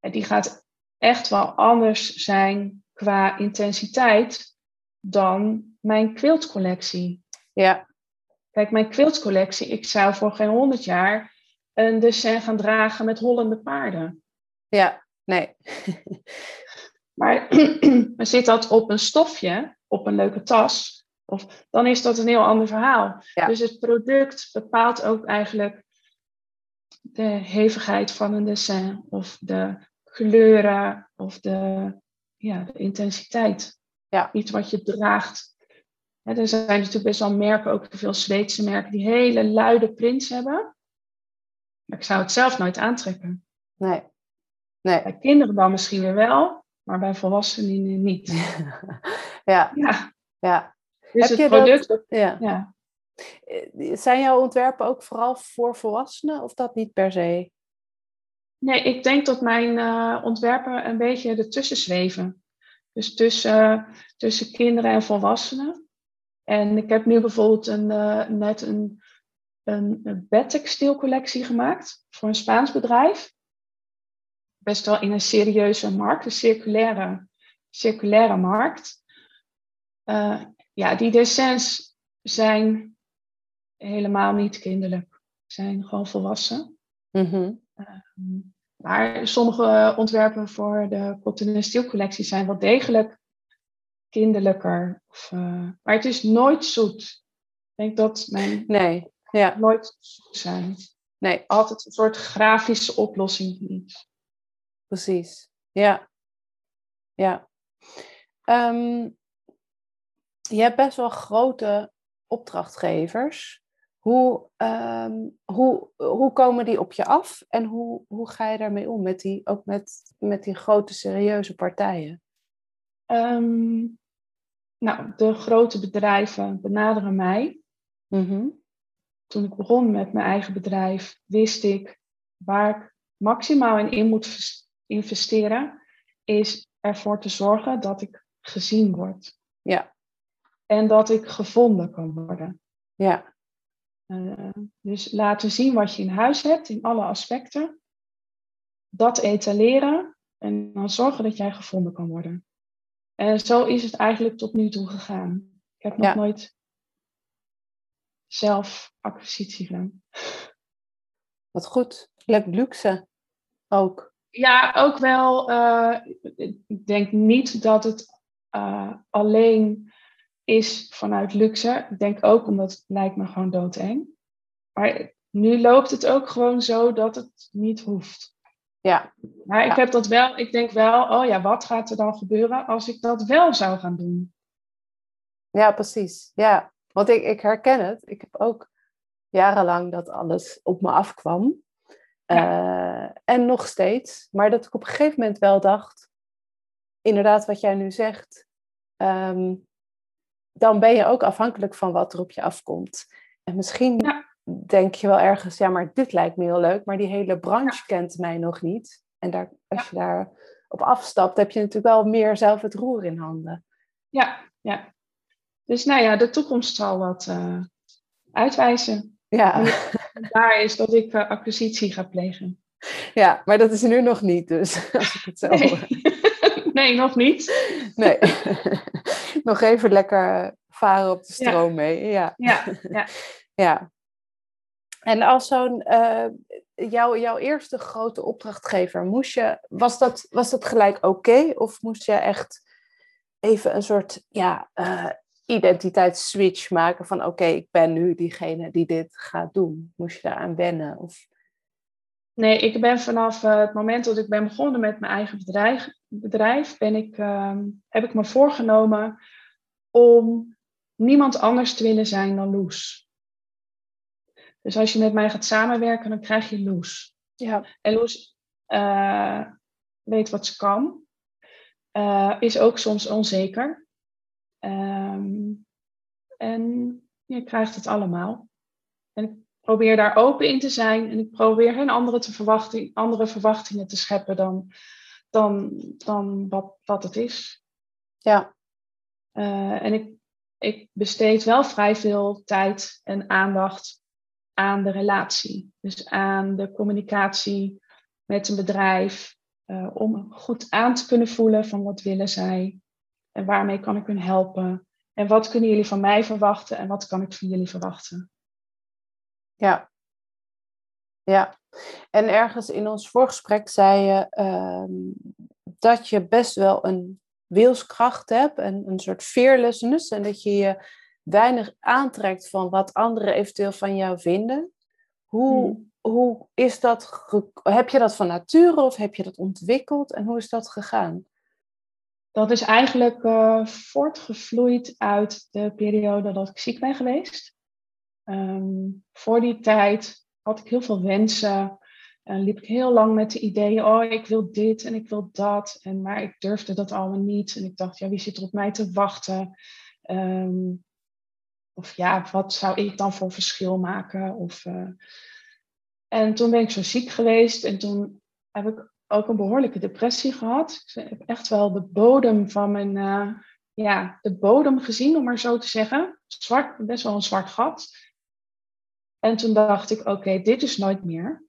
die gaat echt wel anders zijn qua intensiteit dan mijn quiltcollectie. Ja. Kijk, mijn quiltcollectie, ik zou voor geen honderd jaar een dessin gaan dragen met hollende paarden. Ja, nee. maar zit dat op een stofje, op een leuke tas, of, dan is dat een heel ander verhaal. Ja. Dus het product bepaalt ook eigenlijk de hevigheid van een dessin of de kleuren of de, ja, de intensiteit. Ja. Iets wat je draagt. er zijn natuurlijk best wel merken, ook veel Zweedse merken, die hele luide prints hebben. Maar ik zou het zelf nooit aantrekken. Nee. nee. Bij kinderen dan misschien weer wel, maar bij volwassenen niet. ja. ja. ja. Dus Heb het product. Dat, ja. ja. Eh, zijn jouw ontwerpen ook vooral voor volwassenen of dat niet per se? Nee, ik denk dat mijn uh, ontwerpen een beetje ertussen zweven. Dus tussen, tussen kinderen en volwassenen. En ik heb nu bijvoorbeeld een, uh, net een, een, een bedtextielcollectie gemaakt voor een Spaans bedrijf. Best wel in een serieuze markt, een circulaire, circulaire markt. Uh, ja, die dessins zijn helemaal niet kinderlijk. Zijn gewoon volwassen. Mm maar sommige ontwerpen voor de cotton en steel collectie zijn wel degelijk kinderlijker. Of, uh, maar het is nooit zoet. Ik denk dat mijn nee, ja. nooit zoet zijn. Nee. Altijd een soort grafische oplossing. Precies, ja. Ja. Um, je hebt best wel grote opdrachtgevers. Hoe, um, hoe, hoe komen die op je af en hoe, hoe ga je daarmee om, met die, ook met, met die grote serieuze partijen? Um, nou, de grote bedrijven benaderen mij. Mm -hmm. Toen ik begon met mijn eigen bedrijf, wist ik waar ik maximaal in, in moet investeren, is ervoor te zorgen dat ik gezien word. Ja. En dat ik gevonden kan worden. Ja. Uh, dus laten zien wat je in huis hebt in alle aspecten. Dat etaleren en dan zorgen dat jij gevonden kan worden. En zo is het eigenlijk tot nu toe gegaan. Ik heb nog Ja. nooit zelf acquisitie gedaan. Wat goed. Leuk luxe ook. Ja, ook wel. eh, ik denk niet dat het eh, alleen is vanuit luxe. Ik denk ook omdat het lijkt me gewoon doodeng. Maar nu loopt het ook gewoon zo dat het niet hoeft. Ja. Maar ik heb dat wel, ik denk wel, oh ja, wat gaat er dan gebeuren als ik dat wel zou gaan doen? Ja, precies. Ja, want ik, ik herken het. Ik heb ook jarenlang dat alles op me afkwam. Uh, en nog steeds. Maar dat ik op een gegeven moment wel dacht, inderdaad wat jij nu zegt, ehm, dan ben je ook afhankelijk van wat er op je afkomt. En misschien denk je wel ergens, ja, maar dit lijkt me heel leuk, maar die hele branche kent mij nog niet. En daar, als je daar op afstapt, heb je natuurlijk wel meer zelf het roer in handen. Ja, ja. Dus nou ja, de toekomst zal wat uh, uitwijzen. Ja. daar is dat ik uh, acquisitie ga plegen. Ja, maar dat is nu nog niet, dus als ik het zo nee. nee, nog niet. Nee. nog even lekker varen op de stroom mee. Ja. Ja, ja. ja. En als zo'n, uh, jouw, jouw eerste grote opdrachtgever, moest je, was, dat, was dat gelijk oké? Of moest je echt even een soort ja, uh, identiteitsswitch maken van oké, ik ben nu diegene die dit gaat doen? Moest je daaraan wennen? Of... Nee, ik ben vanaf uh, het moment dat ik ben begonnen met mijn eigen bedrijf, bedrijf ben ik, heb ik me voorgenomen om niemand anders te willen zijn dan Loes. Dus als je met mij gaat samenwerken, dan krijg je Loes. Ja. En Loes uh, weet wat ze kan. Uh, is ook soms onzeker. Um, en je krijgt het allemaal. En ik probeer daar open in te zijn. En ik probeer geen andere, te verwachting, andere verwachtingen te scheppen dan, dan, dan wat, wat het is. Ja. Uh, en ik, ik besteed wel vrij veel tijd en aandacht aan de relatie. Dus aan de communicatie met een bedrijf. Uh, om goed aan te kunnen voelen van wat willen zij. En waarmee kan ik hun helpen. En wat kunnen jullie van mij verwachten en wat kan ik van jullie verwachten. Ja. Ja. En ergens in ons voorgesprek zei je uh, dat je best wel een wilskracht hebt en een soort fearlessness. En dat je je weinig aantrekt van wat anderen eventueel van jou vinden. Hoe, hmm. hoe is dat? Heb je dat van nature of heb je dat ontwikkeld en hoe is dat gegaan? Dat is eigenlijk uh, voortgevloeid uit de periode dat ik ziek ben geweest. Um, voor die tijd had ik heel veel wensen. En liep ik heel lang met de ideeën, oh ik wil dit en ik wil dat. En, maar ik durfde dat allemaal niet. En ik dacht, ja wie zit er op mij te wachten? Um, of ja, wat zou ik dan voor verschil maken? Of, uh... En toen ben ik zo ziek geweest en toen heb ik ook een behoorlijke depressie gehad. Ik heb echt wel de bodem van mijn, uh, ja, de bodem gezien, om maar zo te zeggen. Zwart, best wel een zwart gat. En toen dacht ik, oké, dit is nooit meer.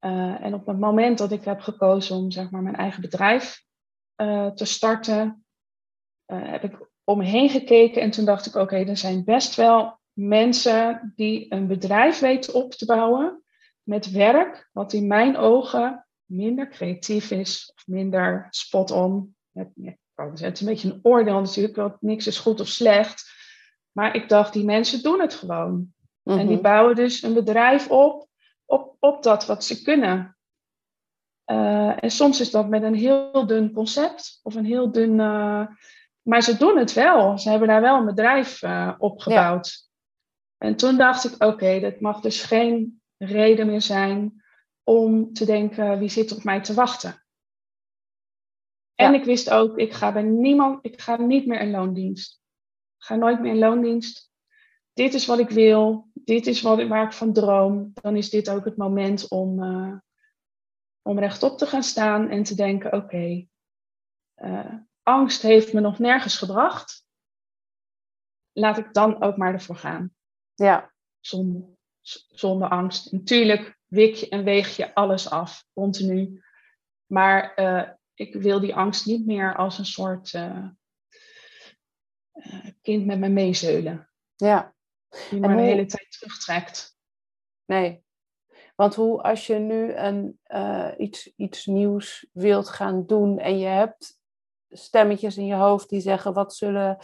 Uh, en op het moment dat ik heb gekozen om zeg maar, mijn eigen bedrijf uh, te starten, heb ik om me heen gekeken en toen dacht ik, oké, er zijn best wel mensen die een bedrijf weten op te bouwen met werk wat in mijn ogen minder creatief is of minder spot-on. Het is een beetje een oordeel natuurlijk, want niks is goed of slecht. Maar ik dacht, die mensen doen het gewoon. En die mhm. bouwen dus een bedrijf op, op, op dat wat ze kunnen. Uh, en soms is dat met een heel dun concept of een heel dun uh, maar ze doen het wel. Ze hebben daar wel een bedrijf uh, opgebouwd. En toen dacht ik, oké, dat mag dus geen reden meer zijn om te denken, wie zit op mij te wachten? En ik wist ook, ik ga bij niemand, ik ga niet meer in loondienst. Ik ga nooit meer in loondienst. Dit is wat ik wil, dit is wat, waar ik van droom. Dan is dit ook het moment om, uh, om rechtop te gaan staan en te denken, oké, okay, uh, eh, angst heeft me nog nergens gebracht. Laat ik dan ook maar ervoor gaan. Ja. Zonder, zonder angst. Natuurlijk wik en weeg je alles af, continu. Maar uh, ik wil die angst niet meer als een soort uh, uh, kind met me meezeulen. Ja. Die me de hele tijd terugtrekt. Nee. Want hoe als je nu een, iets, iets nieuws wilt gaan doen en je hebt stemmetjes in je hoofd die zeggen wat zullen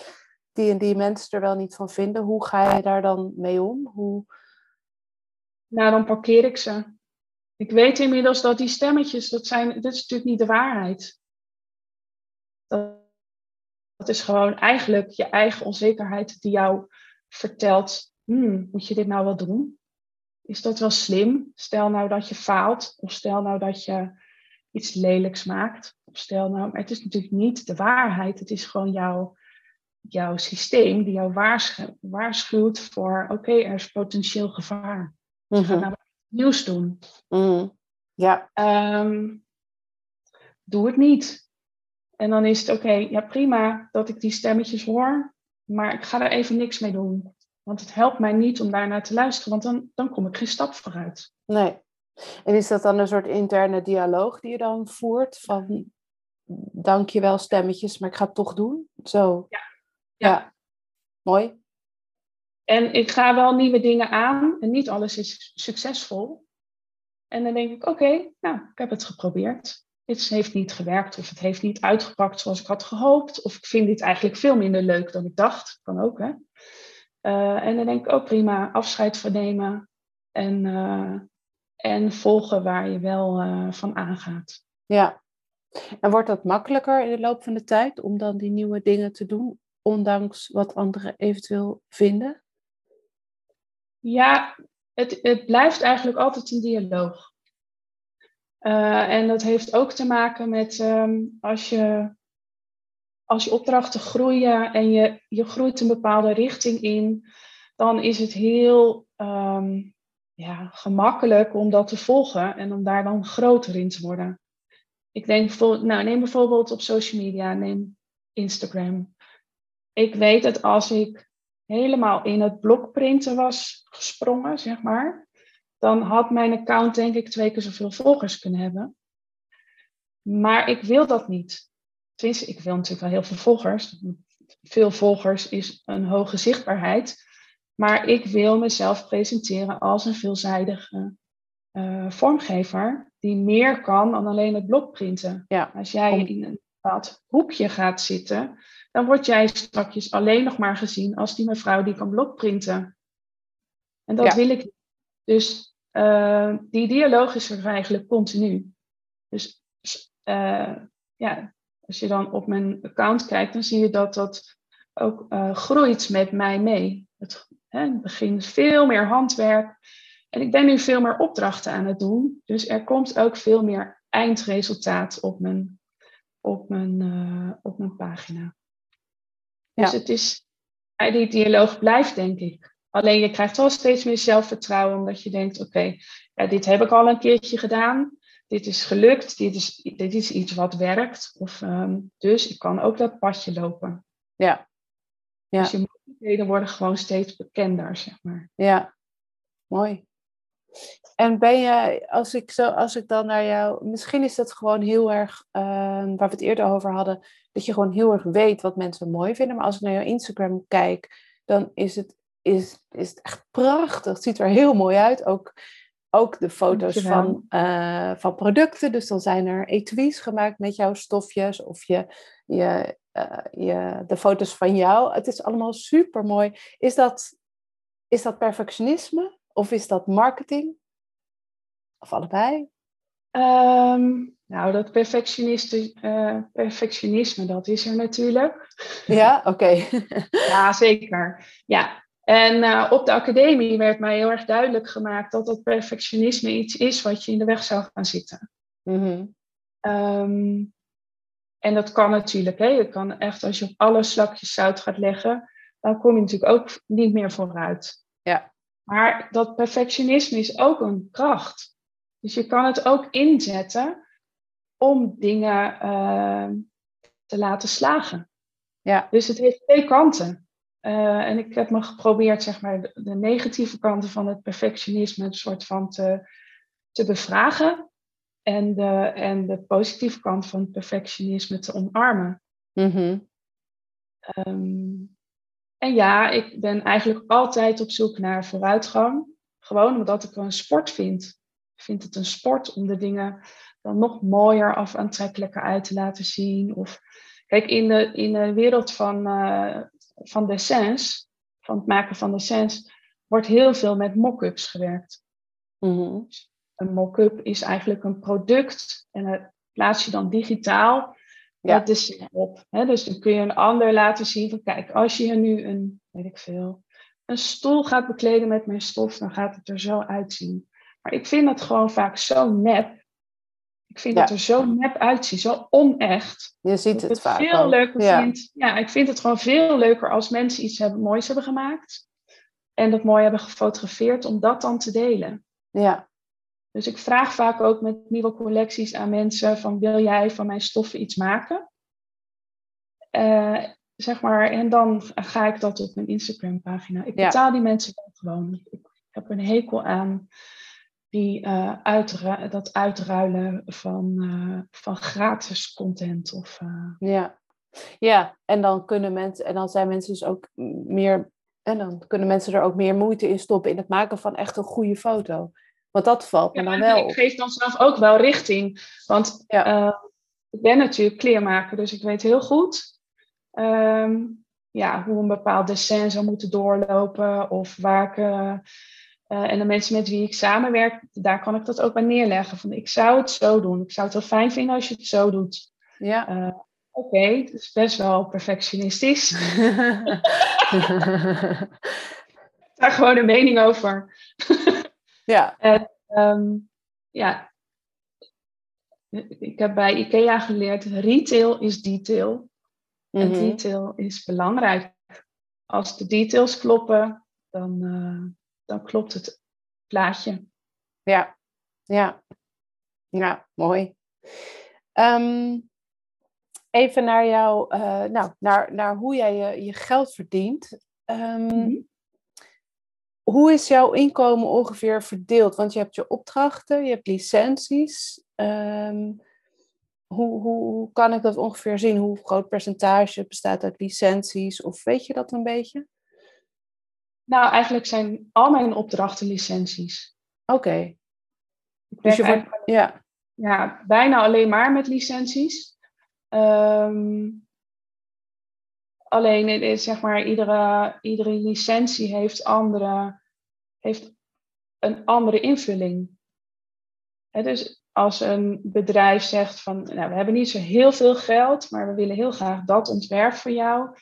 die en die mensen er wel niet van vinden. Hoe ga je daar dan mee om? Hoe... nou dan parkeer ik ze. Ik weet inmiddels dat die stemmetjes, dat, zijn, dat is natuurlijk niet de waarheid. Dat, dat is gewoon eigenlijk je eigen onzekerheid die jou vertelt, hmm, moet je dit nou wel doen? Is dat wel slim? Stel nou dat je faalt, of stel nou dat je iets lelijks maakt. Of stel nou, het is natuurlijk niet de waarheid, het is gewoon jouw, jouw systeem die jou waarschuwt voor, oké, er is potentieel gevaar. Mm -hmm. ga nou nieuws doen. Mhm. Ja. Ehm, doe het niet. En dan is het oké, ja prima dat ik die stemmetjes hoor, maar ik ga er even niks mee doen. Want het helpt mij niet om daarnaar te luisteren, want dan, dan kom ik geen stap vooruit. Nee. En is dat dan een soort interne dialoog die je dan voert? Van dankjewel stemmetjes, maar ik ga het toch doen? Zo. Ja. ja. ja. Mooi. En ik ga wel nieuwe dingen aan en niet alles is succesvol. En dan denk ik, oké, nou, ik heb het geprobeerd. Dit heeft niet gewerkt of het heeft niet uitgepakt zoals ik had gehoopt. Of ik vind dit eigenlijk veel minder leuk dan ik dacht. Kan ook, hè. Uh, en dan denk ik, ook oh, prima, afscheid van nemen. En, uh, en volgen waar je wel uh, van aangaat. Ja. En wordt dat makkelijker in de loop van de tijd om dan die nieuwe dingen te doen, ondanks wat anderen eventueel vinden? Ja, het, het blijft eigenlijk altijd een dialoog. Uh, en dat heeft ook te maken met um, als, je, als je opdrachten groeien en je, je groeit een bepaalde richting in, dan is het heel um, ja, gemakkelijk om dat te volgen en om daar dan groter in te worden. Ik denk nou, neem bijvoorbeeld op social media, neem Instagram. Ik weet dat als ik helemaal in het blokprinten was gesprongen, zeg maar, dan had mijn account denk ik twee keer zoveel volgers kunnen hebben. Maar ik wil dat niet. Tenminste, ik wil natuurlijk wel heel veel volgers. Veel volgers is een hoge zichtbaarheid. Maar ik wil mezelf presenteren als een veelzijdige uh, vormgever die meer kan dan alleen het blokprinten. Ja, Als jij in een bepaald hoekje gaat zitten, dan word jij straks alleen nog maar gezien als die mevrouw die kan blokprinten. En dat wil ik niet. Dus uh, die dialoog is er eigenlijk continu. Dus uh, ja, als je dan op mijn account kijkt, dan zie je dat dat ook uh, groeit met mij mee. Het, hè, het begint veel meer handwerk. En ik ben nu veel meer opdrachten aan het doen. Dus er komt ook veel meer eindresultaat op mijn, op mijn, op mijn pagina. Ja. Dus het is, die dialoog blijft, denk ik. Alleen je krijgt wel steeds meer zelfvertrouwen, omdat je denkt: oké, ja, dit heb ik al een keertje gedaan. Dit is gelukt. Dit is, dit is iets wat werkt. Of, um, dus ik kan ook dat padje lopen. Ja. ja. Dus je mogelijkheden worden gewoon steeds bekender, zeg maar. Ja, mooi. En ben je, als ik, zo, als ik dan naar jou, misschien is dat gewoon heel erg, uh, waar we het eerder over hadden, dat je gewoon heel erg weet wat mensen mooi vinden. Maar als ik naar jouw Instagram kijk, dan is het, is, is het echt prachtig. Het ziet er heel mooi uit. Ook, ook de foto's van, uh, van producten. Dus dan zijn er etuis gemaakt met jouw stofjes of je, je, uh, je, de foto's van jou. Het is allemaal super mooi. Is dat, is dat perfectionisme of is dat marketing? Of allebei? Um, nou, dat perfectionisme, uh, perfectionisme, dat is er natuurlijk. Ja, oké. ja, zeker. Ja. En uh, op de academie werd mij heel erg duidelijk gemaakt dat dat perfectionisme iets is wat je in de weg zou gaan zitten. Mm -hmm. um, en dat kan natuurlijk. Hè. Je kan echt, als je op alle slakjes zout gaat leggen, dan kom je natuurlijk ook niet meer vooruit. Ja. Maar dat perfectionisme is ook een kracht. Dus je kan het ook inzetten om dingen uh, te laten slagen. Ja. Dus het heeft twee kanten. Uh, en ik heb me geprobeerd, zeg maar, de, de, negatieve kanten van het perfectionisme een soort van te, te bevragen. En de, en de positieve kant van het perfectionisme te omarmen. Mm -hmm. um, en ja, ik ben eigenlijk altijd op zoek naar vooruitgang. Gewoon omdat ik een sport vind vind het een sport om de dingen dan nog mooier of aantrekkelijker uit te laten zien. Of, kijk, in de, in de wereld van, uh, van dessins, van het maken van dessins, wordt heel veel met mock-ups gewerkt. Mhm. Een mock-up is eigenlijk een product en dat plaats je dan digitaal ja. de op. Dus dan kun je een ander laten zien van kijk, als je nu een, weet ik veel, een stoel gaat bekleden met mijn stof, dan gaat het er zo uitzien. Maar ik vind het gewoon vaak zo nep. Ik vind het er zo nep uitzien, zo onecht. Je ziet het, het vaak veel leuker ja. vind. Ja, ik vind het gewoon veel leuker als mensen iets hebben, moois hebben gemaakt. En dat mooi hebben gefotografeerd om dat dan te delen. Ja. Dus ik vraag vaak ook met nieuwe collecties aan mensen van wil jij van mijn stoffen iets maken? Uh, zeg maar, en dan ga ik dat op mijn Instagram pagina. Ik betaal die mensen wel gewoon. Ik heb een hekel aan die, uh, dat uitruilen van, uh, van gratis content. Of, Ja. ja, en dan kunnen mensen, en dan zijn mensen dus ook meer, en dan kunnen mensen er ook meer moeite in stoppen in het maken van echt een goede foto. Want dat valt me dan wel. Ik geef dan zelf ook wel richting. Want ik ben natuurlijk kleermaker, dus ik weet heel goed um, ja, hoe een bepaald dessin zou moeten doorlopen. Of waar ik. Uh, en de mensen met wie ik samenwerk, daar kan ik dat ook bij neerleggen. Van ik zou het zo doen. Ik zou het wel fijn vinden als je het zo doet. Ja. Uh, Oké, okay, het is best wel perfectionistisch. daar gewoon een mening over. ja. En, um, ja. Ik heb bij IKEA geleerd, retail is detail. En mhm. detail is belangrijk. Als de details kloppen, dan, uh, dan klopt het plaatje. Ja, ja. Ja, mooi. Um, even naar jou, uh, nou, naar, naar hoe jij je, je geld verdient. Um, mm Hoe is jouw inkomen ongeveer verdeeld? Want je hebt je opdrachten, je hebt licenties. Um, hoe, hoe, kan ik dat ongeveer zien? Hoe groot percentage bestaat uit licenties? Of weet je dat een beetje? Nou, eigenlijk zijn al mijn opdrachten licenties. Oké. Dus je wordt, ja. ja, bijna alleen maar met licenties. Um, alleen het is zeg maar, iedere, iedere licentie heeft, andere, heeft een andere invulling. He, dus als een bedrijf zegt van, nou, we hebben niet zo heel veel geld, maar we willen heel graag dat ontwerp voor jou.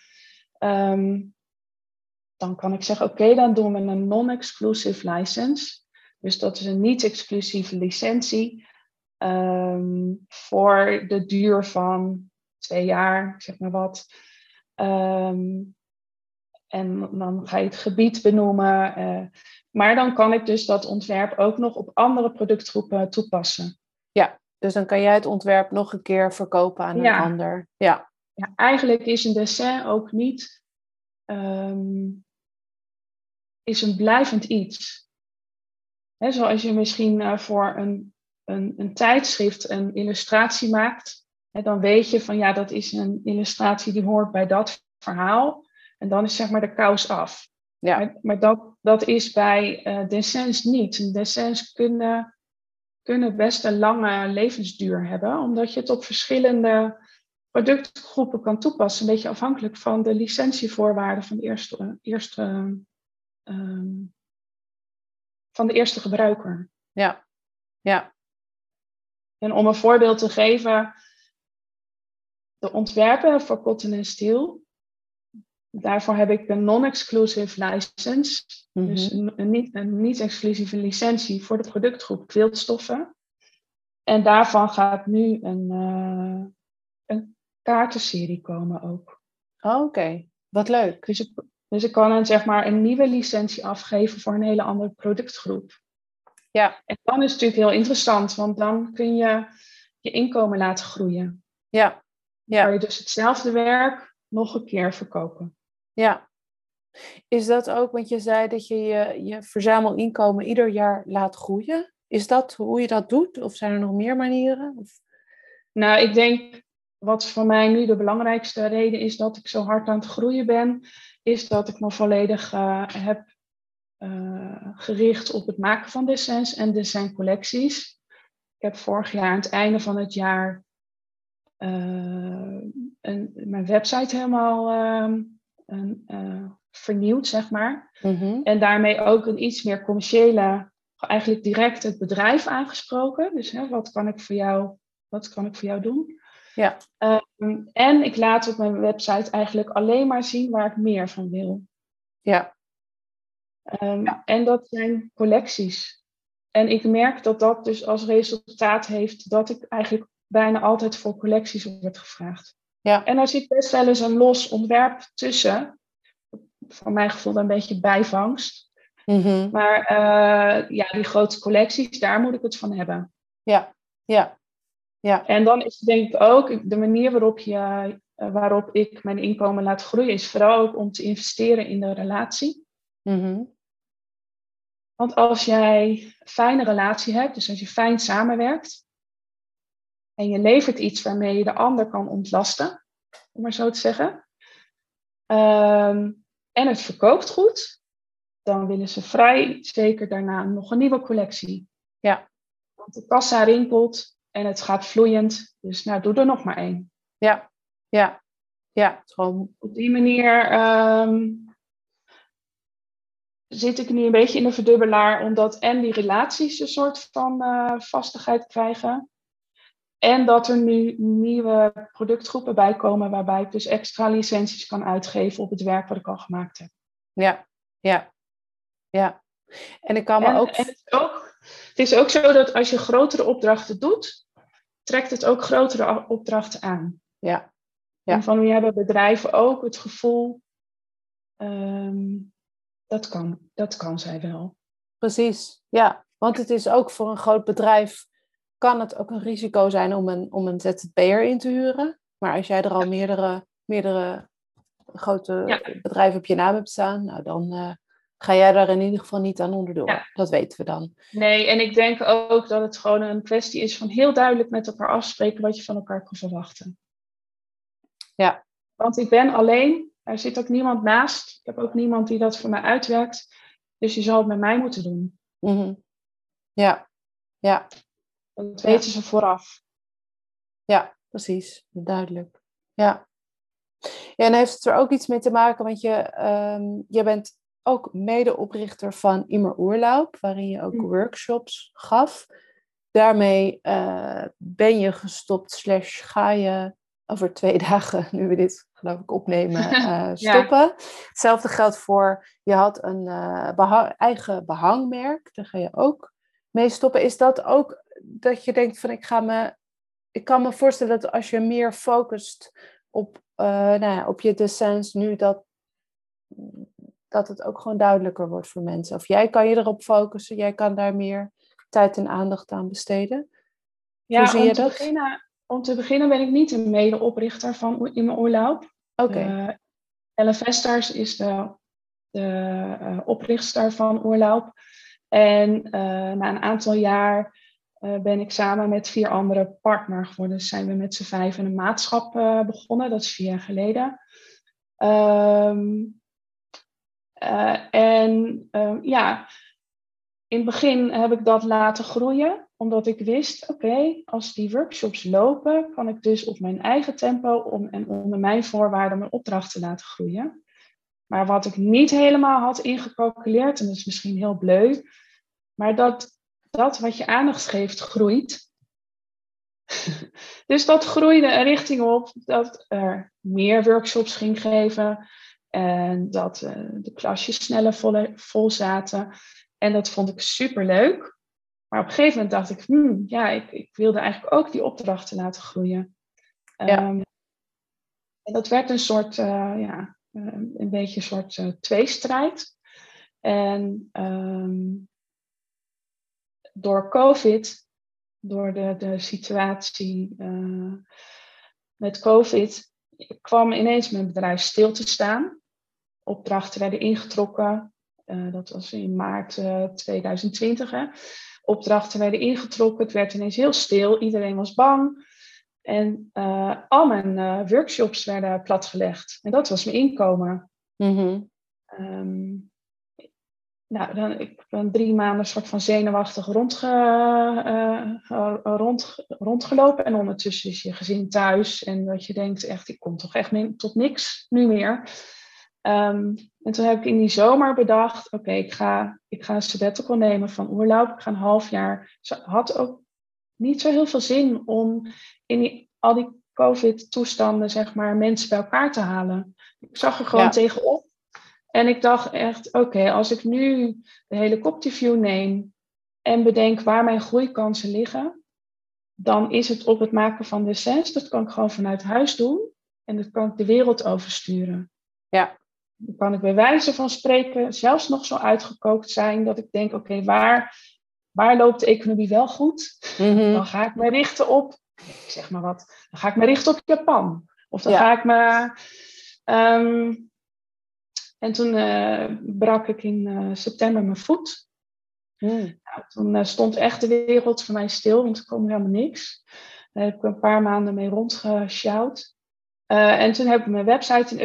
Ehm, dan kan ik zeggen, oké, dan doen we een non-exclusive license. Dus dat is een niet-exclusieve licentie um, voor de duur van twee jaar, zeg maar wat. Um, en dan ga je het gebied benoemen. Uh, maar dan kan ik dus dat ontwerp ook nog op andere productgroepen toepassen. Ja, dus dan kan jij het ontwerp nog een keer verkopen aan een ander. Ja. ja, eigenlijk is een dessin ook niet um, is een blijvend iets. He, zoals je misschien uh, voor een, een, een, tijdschrift een illustratie maakt, he, dan weet je van ja, dat is een illustratie die hoort bij dat verhaal. En dan is zeg maar de kous af. Ja. Maar, maar dat, dat is bij uh, niet. Dessins kunnen kunnen best een lange levensduur hebben, omdat je het op verschillende productgroepen kan toepassen, een beetje afhankelijk van de licentievoorwaarden van de eerste, eerste, um, van de eerste gebruiker. Ja, ja. En om een voorbeeld te geven, de ontwerpen voor cotton en steel, daarvoor heb ik een non-exclusive license. Dus mhm. een, niet, een niet-exclusieve licentie voor de productgroep kwiltstoffen. En daarvan gaat nu een, uh, een kaartenserie komen ook. Oh, Oké, wat leuk. Dus ik, dus ik kan een, zeg maar, een nieuwe licentie afgeven voor een hele andere productgroep. Ja. En dan is het natuurlijk heel interessant, want dan kun je je inkomen laten groeien. Ja. ja. Kan je dus hetzelfde werk nog een keer verkopen. Ja. Is dat ook, want je zei dat je je, je verzamelinkomen ieder jaar laat groeien. Is dat hoe je dat doet? Of zijn er nog meer manieren? Of... Nou, ik denk wat voor mij nu de belangrijkste reden is dat ik zo hard aan het groeien ben, is dat ik me volledig uh, heb uh, gericht op het maken van dessins en designcollecties. Ik heb vorig jaar aan het einde van het jaar uh, een, mijn website helemaal ehm, uh, vernieuwd, zeg maar. Mhm. En daarmee ook een iets meer commerciële eigenlijk direct het bedrijf aangesproken. Dus hè, wat, kan ik voor jou, wat kan ik voor jou doen? Ja. Ehm, en ik laat op mijn website eigenlijk alleen maar zien waar ik meer van wil. Ja. Ehm, ja. En dat zijn collecties. En ik merk dat dat dus als resultaat heeft dat ik eigenlijk bijna altijd voor collecties word gevraagd. Ja. En daar zit best wel eens een los ontwerp tussen. Van mijn gevoel een beetje bijvangst. Mm Maar uh, ja, die grote collecties, daar moet ik het van hebben. Ja, ja, ja. En dan is denk ik ook de manier waarop, je, uh, waarop ik mijn inkomen laat groeien, is vooral ook om te investeren in de relatie. Mm Want als jij een fijne relatie hebt, dus als je fijn samenwerkt, en je levert iets waarmee je de ander kan ontlasten, om maar zo te zeggen, um, en het verkoopt goed, dan willen ze vrij zeker daarna nog een nieuwe collectie. Ja. Want de kassa rinkelt en het gaat vloeiend. Dus nou, doe er nog maar één. Ja, ja, ja. Gewoon... Op die manier um, zit ik nu een beetje in de verdubbelaar, omdat en die relaties een soort van uh, vastigheid krijgen. En dat er nu nieuwe productgroepen bij komen, waarbij ik dus extra licenties kan uitgeven op het werk wat ik al gemaakt heb. Ja, ja. Ja, en ik kan me en, ook... En het, is ook... het is ook zo dat als je grotere opdrachten doet, trekt het ook grotere opdrachten aan. Ja. ja. En van wie hebben bedrijven ook het gevoel, um, dat, kan, dat kan zij wel. Precies, ja. Want het is ook voor een groot bedrijf, kan het ook een risico zijn om een, om een ZZP'er in te huren. Maar als jij er al meerdere, meerdere grote Ja. bedrijven op je naam hebt staan, nou dan... Uh, ga jij daar in ieder geval niet aan onderdoor. Ja. Dat weten we dan. Nee, en ik denk ook dat het gewoon een kwestie is van heel duidelijk met elkaar afspreken wat je van elkaar kan verwachten. Ja. Want ik ben alleen, er zit ook niemand naast. Ik heb ook niemand die dat voor mij uitwerkt. Dus je zal het met mij moeten doen. Mm -hmm. Ja, ja. Dat weten ze vooraf. Ja, precies. Duidelijk. Ja. Ja, en heeft het er ook iets mee te maken, want je, um, je bent ook medeoprichter van Immer Oerlaub, waarin je ook workshops gaf. Daarmee uh, ben je gestopt, slash ga je over twee dagen, nu we dit geloof ik opnemen, uh, stoppen. Ja. Hetzelfde geldt voor, je had een uh, behang, eigen behangmerk, daar ga je ook mee stoppen. Is dat ook dat je denkt van ik ga me, ik kan me voorstellen dat als je meer focust op, nou ja, op je descens nu, dat dat het ook gewoon duidelijker wordt voor mensen. Of jij kan je erop focussen, jij kan daar meer tijd en aandacht aan besteden. Ja, Hoe zie om je te dat? Beginnen, om te beginnen ben ik niet een medeoprichter van In mijn Oorloop. Oké. Okay. Uh, Elle Vesters is de, de uh, oprichter van Oorloop. En uh, na een aantal jaar ben ik samen met vier andere partner geworden. Dus zijn we met z'n vijf een maatschap begonnen. Dat is vier jaar geleden. Um, uh, en uh, ja, in het begin heb ik dat laten groeien, omdat ik wist, oké, als die workshops lopen, kan ik dus op mijn eigen tempo om, en onder mijn voorwaarden mijn opdrachten laten groeien. Maar wat ik niet helemaal had ingecalculeerd, en dat is misschien heel bleu, maar dat dat wat je aandacht geeft, groeit. dus dat groeide een richting op dat er meer workshops ging geven, en dat uh, de klasjes sneller vol, vol, zaten. En dat vond ik super leuk. Maar op een gegeven moment dacht ik, hmm, ja, ik, ik, wilde eigenlijk ook die opdrachten laten groeien. Ja. Um, en dat werd een soort, uh, ja, uh, een beetje een soort tweestrijd. En um, door COVID, door de, de situatie met COVID, kwam ineens mijn bedrijf stil te staan opdrachten werden ingetrokken. Uh, dat was in maart uh, 2020. Hè. Opdrachten werden ingetrokken. Het werd ineens heel stil. Iedereen was bang. En uh, al mijn workshops werden platgelegd. En dat was mijn inkomen. Mm -hmm. um, nou, dan, ik ben drie maanden soort van zenuwachtig rondge, rond, rondgelopen. En ondertussen is je gezin thuis. En dat je denkt, echt, ik kom toch echt tot niks nu meer. Ehm, en toen heb ik in die zomer bedacht, oké, ik, ga, ik ga een sabbatical nemen van oorloop. Ik ga een half jaar. Ze had ook niet zo heel veel zin om in die, al die COVID-toestanden, zeg maar, mensen bij elkaar te halen. Ik zag er gewoon tegenop. En ik dacht echt, oké, als ik nu de helikopterview neem en bedenk waar mijn groeikansen liggen, dan is het op het maken van de sens. Dat kan ik gewoon vanuit huis doen en dat kan ik de wereld oversturen. Ja. Dan kan ik bij wijze van spreken zelfs nog zo uitgekookt zijn dat ik denk, oké, waar, waar loopt de economie wel goed? Mhm. Dan ga ik me richten op, ik zeg maar wat, dan ga ik me richten op Japan. Of dan ga ik me... Ehm, en toen uh, brak ik in uh, september mijn voet. Hmm. Nou, toen uh, stond echt de wereld voor mij stil, want er kwam helemaal niks. Daar heb ik een paar maanden mee rondgesjouwd. en toen heb ik mijn website een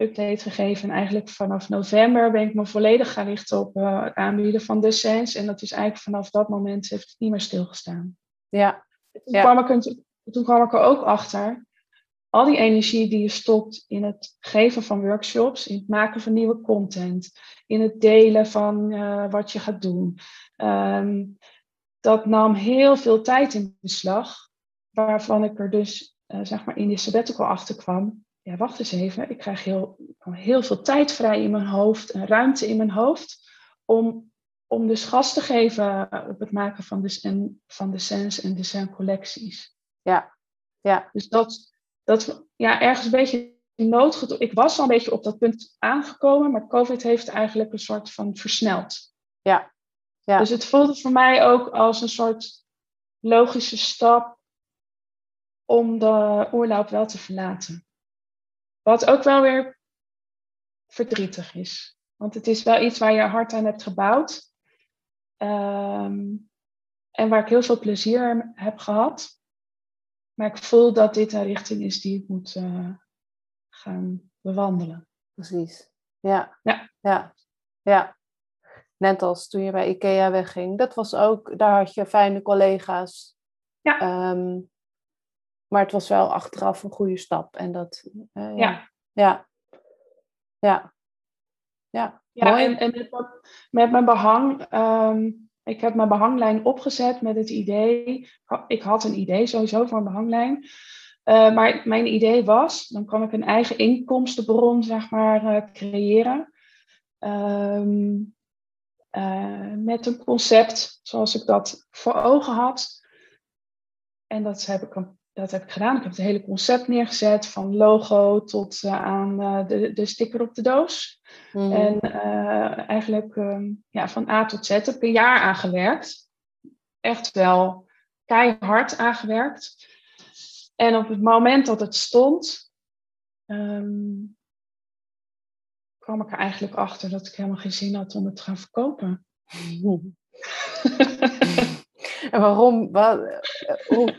update gegeven. En eigenlijk vanaf november ben ik me volledig gaan richten op het aanbieden van de Sense. En dat is eigenlijk vanaf dat moment heeft het niet meer stilgestaan. Ja. Toen, Kwam ik er, toen kwam ik er ook achter al die energie die je stopt in het geven van workshops, in het maken van nieuwe content, in het delen van uh, wat je gaat doen, ehm, dat nam heel veel tijd in beslag, waarvan ik er dus uh, zeg maar in die sabbatical achter kwam. Ja, wacht eens even, ik krijg heel, heel veel tijd vrij in mijn hoofd en ruimte in mijn hoofd om, om dus gas te geven op het maken van de, van de Sense en design collecties. Ja, ja. Dus dat, dat ja, ergens een beetje noodgedwongen. Ik was al een beetje op dat punt aangekomen, maar COVID heeft eigenlijk een soort van versneld. Ja. ja. Dus het voelde voor mij ook als een soort logische stap om de oorloop wel te verlaten. Wat ook wel weer verdrietig is. Want het is wel iets waar je hard aan hebt gebouwd. Ehm, en waar ik heel veel plezier heb gehad. Maar ik voel dat dit een richting is die ik moet uh, gaan bewandelen. Precies. Ja. Ja. ja. Ja. Net als toen je bij IKEA wegging. Dat was ook, daar had je fijne collega's. Ja. Um, maar het was wel achteraf een goede stap. En dat, uh, ja. Ja. Ja. Ja. Ja, en, en met, met mijn behang. Um, ik heb mijn behanglijn opgezet met het idee. Ik had een idee sowieso voor een behanglijn. Uh, maar mijn idee was, dan kan ik een eigen inkomstenbron zeg maar, uh, creëren. Uh, met een concept zoals ik dat voor ogen had. En dat heb ik dat heb ik gedaan. Ik heb het hele concept neergezet, van logo tot uh, aan uh, de, de sticker op de doos. Mm. En uh, eigenlijk um, ja, van A tot Z heb ik een jaar aangewerkt. Echt wel keihard aangewerkt. En op het moment dat het stond, um, kwam ik er eigenlijk achter dat ik helemaal geen zin had om het te gaan verkopen. en waarom? Wat, hoe,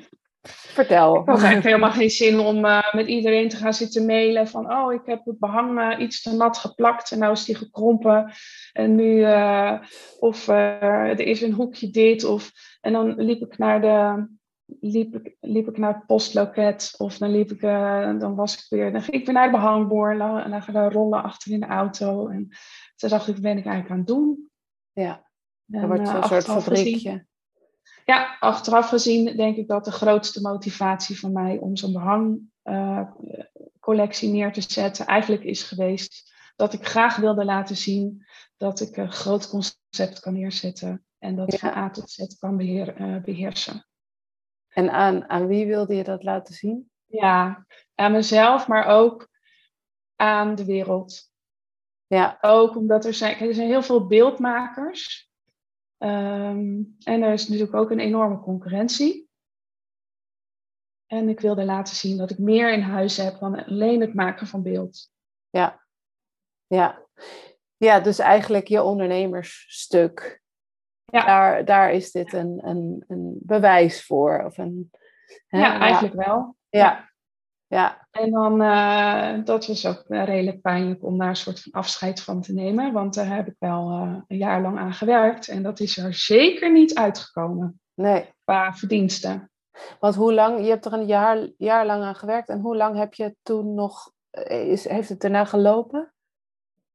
Vertel. Ik had eigenlijk helemaal geen zin om uh, met iedereen te gaan zitten mailen van oh, ik heb het behang uh, iets te nat geplakt en nou is die gekrompen. En nu, uh, of er is een hoekje dit. Of, en dan liep ik naar de liep ik, liep ik naar het postloket of dan liep ik, dan was ik weer, dan ging ik weer naar de behangboor en dan gaan rollen achter in de auto. En toen dacht ik, wat ben ik eigenlijk aan het doen? Ja, dat wordt zo'n soort fabriekje. Ja, achteraf gezien denk ik dat de grootste motivatie van mij om zo'n behangcollectie uh, neer te zetten eigenlijk is geweest dat ik graag wilde laten zien dat ik een groot concept kan neerzetten en dat ja. van A tot Z kan beheer, uh, beheersen. En aan, aan wie wilde je dat laten zien? Ja, aan mezelf, maar ook aan de wereld. Ja. Ook omdat er zijn, er zijn heel veel beeldmakers Um, en er is natuurlijk ook een enorme concurrentie. En ik wilde laten zien dat ik meer in huis heb dan alleen het maken van beeld. Ja, ja. ja dus eigenlijk je ondernemersstuk. Ja. Daar, daar is dit een, een, een bewijs voor. Of een, hè? Ja, eigenlijk wel. Ja. Ja. En dan, uh, dat was ook redelijk pijnlijk om daar een soort van afscheid van te nemen. Want daar heb ik wel uh, een jaar lang aan gewerkt. En dat is er zeker niet uitgekomen. Nee. Qua verdiensten. Want hoe lang, je hebt er een jaar, jaar lang aan gewerkt. En hoe lang heb je toen nog, is, heeft het daarna gelopen?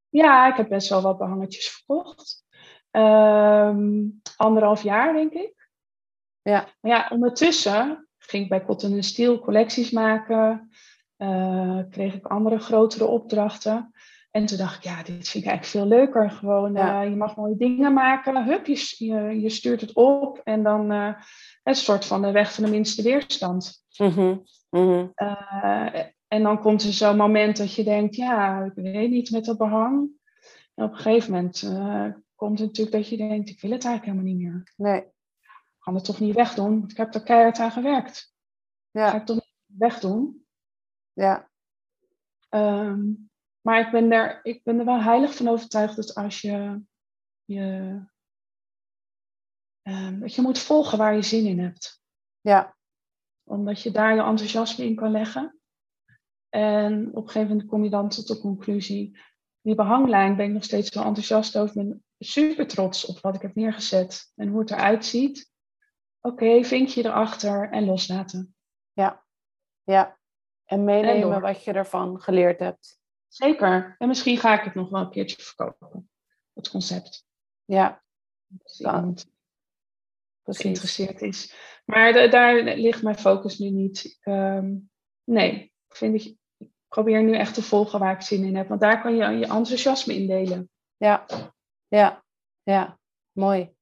Ja, ik heb best wel wat behangetjes verkocht. Um, anderhalf jaar, denk ik. Ja. Maar ja, ondertussen ging ik bij Cotton Steel collecties maken. Uh, kreeg ik andere grotere opdrachten. En toen dacht ik, ja, dit vind ik eigenlijk veel leuker. Gewoon, ja. uh, je mag mooie dingen maken. Hup, je, je, je stuurt het op. En dan uh, een soort van de weg van de minste weerstand. Mm -hmm. Mm -hmm. en dan komt er zo'n moment dat je denkt, ja, ik weet niet met dat behang. En op een gegeven moment komt het natuurlijk dat je denkt, ik wil het eigenlijk helemaal niet meer. Nee. Ik kan het toch niet wegdoen, want ik heb er keihard aan gewerkt. Ja. Ga ik toch niet wegdoen? Ja. Um, maar ik ben, er, ik ben er wel heilig van overtuigd dat als je je, um, dat je moet volgen waar je zin in hebt. Ja. Omdat je daar je enthousiasme in kan leggen. En op een gegeven moment kom je dan tot de conclusie, die behanglijn ben ik nog steeds wel enthousiast over. Ik ben super trots op wat ik heb neergezet en hoe het eruit ziet. Oké, okay, vinkje erachter en loslaten. Ja, ja. En meenemen en wat je ervan geleerd hebt. Zeker. En misschien ga ik het nog wel een keertje verkopen. Het concept. Ja. Als iemand geïnteresseerd is. Maar de, daar ligt mijn focus nu niet. Um, nee, vind ik, ik probeer nu echt te volgen waar ik zin in heb. Want daar kan je je enthousiasme indelen. Ja, ja, ja. Mooi.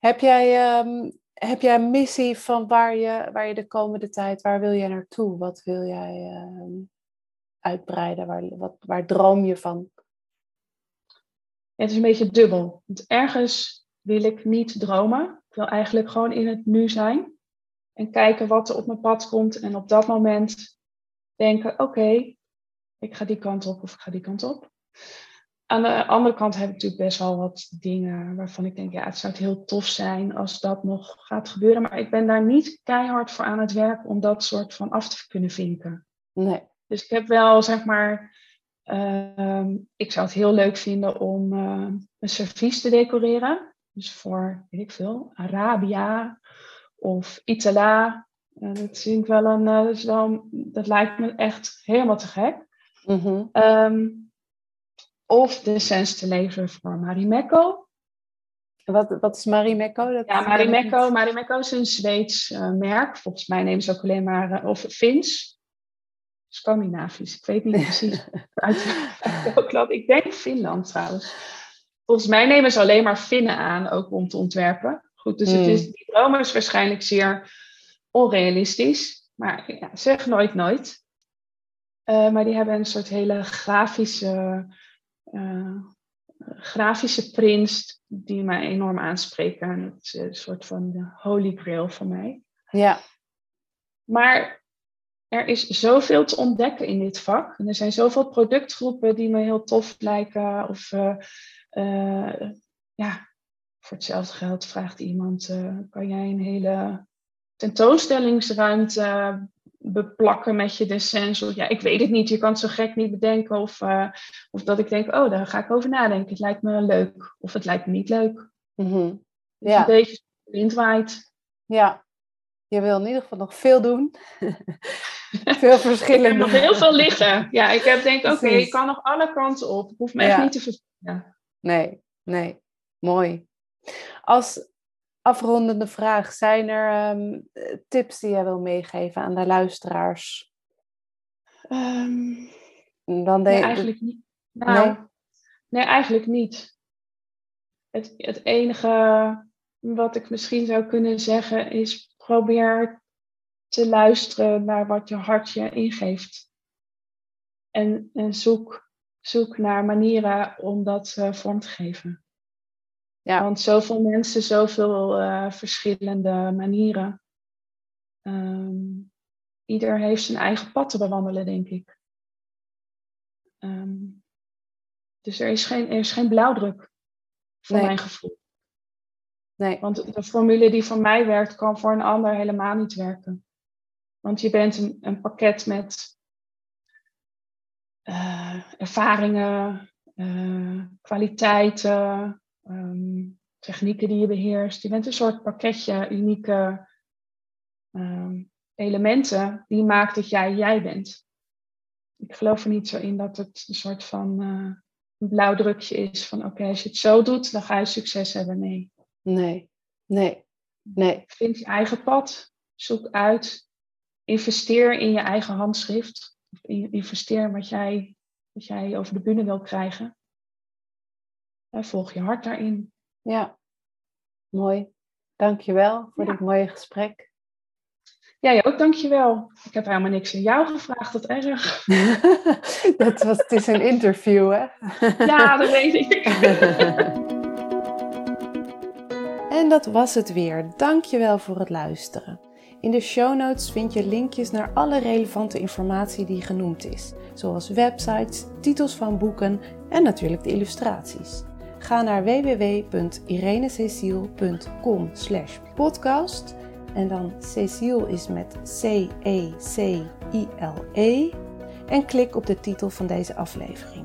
Heb jij, um, heb jij een missie van waar je, waar je de komende tijd, waar wil jij naartoe? Wat wil jij um, uitbreiden? Waar, wat, waar droom je van? Het is een beetje dubbel. Want ergens wil ik niet dromen. Ik wil eigenlijk gewoon in het nu zijn. En kijken wat er op mijn pad komt. En op dat moment denken, oké, ik ga die kant op of ik ga die kant op. Aan de andere kant heb ik natuurlijk best wel wat dingen waarvan ik denk, ja, het zou heel tof zijn als dat nog gaat gebeuren. Maar ik ben daar niet keihard voor aan het werk om dat soort van af te kunnen vinken. Nee. Dus ik heb wel, zeg maar, uh, ik zou het heel leuk vinden om uh, een servies te decoreren. Dus voor, weet ik veel, Arabia of Itala. Uh, dat, zie ik wel een, dat, is wel, dat lijkt me echt helemaal te gek. Mm -hmm. um, of de sens te leveren voor Marimekko. Wat, wat is Marimekko? Dat ja, Marimekko, Marimekko is een Zweeds uh, merk. Volgens mij nemen ze ook alleen maar, uh, of Fins. Scandinavisch, ik weet niet precies uit, uit welk land. Ik denk Finland trouwens. Volgens mij nemen ze alleen maar Finnen aan, ook om te ontwerpen. Goed, dus mm. het is, die droom is waarschijnlijk zeer onrealistisch. Maar ja, zeg nooit nooit. Uh, maar die hebben een soort hele grafische, uh, grafische prints die mij enorm aanspreken. En het is een soort van de holy grail voor mij. Ja. Maar er is zoveel te ontdekken in dit vak. En er zijn zoveel productgroepen die me heel tof lijken. Of uh, uh, ja, voor hetzelfde geld vraagt iemand: kan jij een hele tentoonstellingsruimte beplakken met je descens? Of ja, ik weet het niet. Je kan het zo gek niet bedenken. Of, of dat ik denk: oh, daar ga ik over nadenken. Het lijkt me leuk. Of het lijkt me niet leuk. Mm -hmm. ja. Een beetje wind waait. Ja, je wil in ieder geval nog veel doen. veel verschillende. Ik heb nog heel veel liggen. Ja, ik heb denk, oké, okay, ik kan nog alle kanten op. Ik hoef me ja. echt niet te verzinnen. Nee, nee. Mooi. Als afrondende vraag, zijn er um, tips die jij wil meegeven aan de luisteraars? Um, Dan nee, eigenlijk niet. Nou, nee? nee, eigenlijk niet. Het, het enige wat ik misschien zou kunnen zeggen is probeer te luisteren naar wat je hart je ingeeft. En, en zoek, zoek naar manieren om dat uh, vorm te geven. Ja. Want zoveel mensen, zoveel uh, verschillende manieren. Um, ieder heeft zijn eigen pad te bewandelen, denk ik. Um, dus er is geen, er is geen blauwdruk, voor Nee. mijn gevoel. Nee. Want de formule die voor mij werkt, kan voor een ander helemaal niet werken. Want je bent een, een pakket met uh, ervaringen, uh, kwaliteiten, um, technieken die je beheerst. Je bent een soort pakketje unieke um, elementen die maakt dat jij jij bent. Ik geloof er niet zo in dat het een soort van uh, een blauwdrukje is van oké, als je het zo doet, dan ga je succes hebben. Nee. Nee, nee, nee. Vind je eigen pad, zoek uit, investeer in je eigen handschrift. Investeer in wat jij, wat jij over de bühne wil krijgen. Volg je hart daarin. Ja, mooi. Dankjewel voor dit mooie gesprek. Jij ook, dankjewel. Ik heb helemaal niks aan jou gevraagd, dat erg. dat was, het is een interview, hè? ja, dat weet ik. en dat was het weer. Dankjewel voor het luisteren. In de show notes vind je linkjes naar alle relevante informatie die genoemd is, zoals websites, titels van boeken en natuurlijk de illustraties. Ga naar www.irenececiel.com/podcast en dan Cecile is met C-E-C-I-L-E. En klik op de titel van deze aflevering.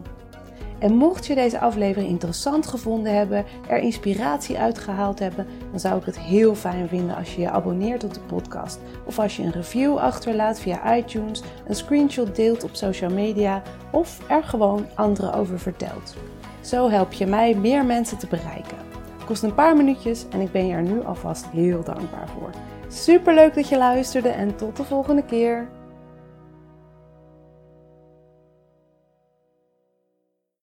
En mocht je deze aflevering interessant gevonden hebben, er inspiratie uitgehaald hebben, dan zou ik het heel fijn vinden als je je abonneert op de podcast. Of als je een review achterlaat via iTunes, een screenshot deelt op social media of er gewoon anderen over vertelt. Zo help je mij meer mensen te bereiken. Het kost een paar minuutjes en ik ben je er nu alvast heel dankbaar voor. Super leuk dat je luisterde en tot de volgende keer.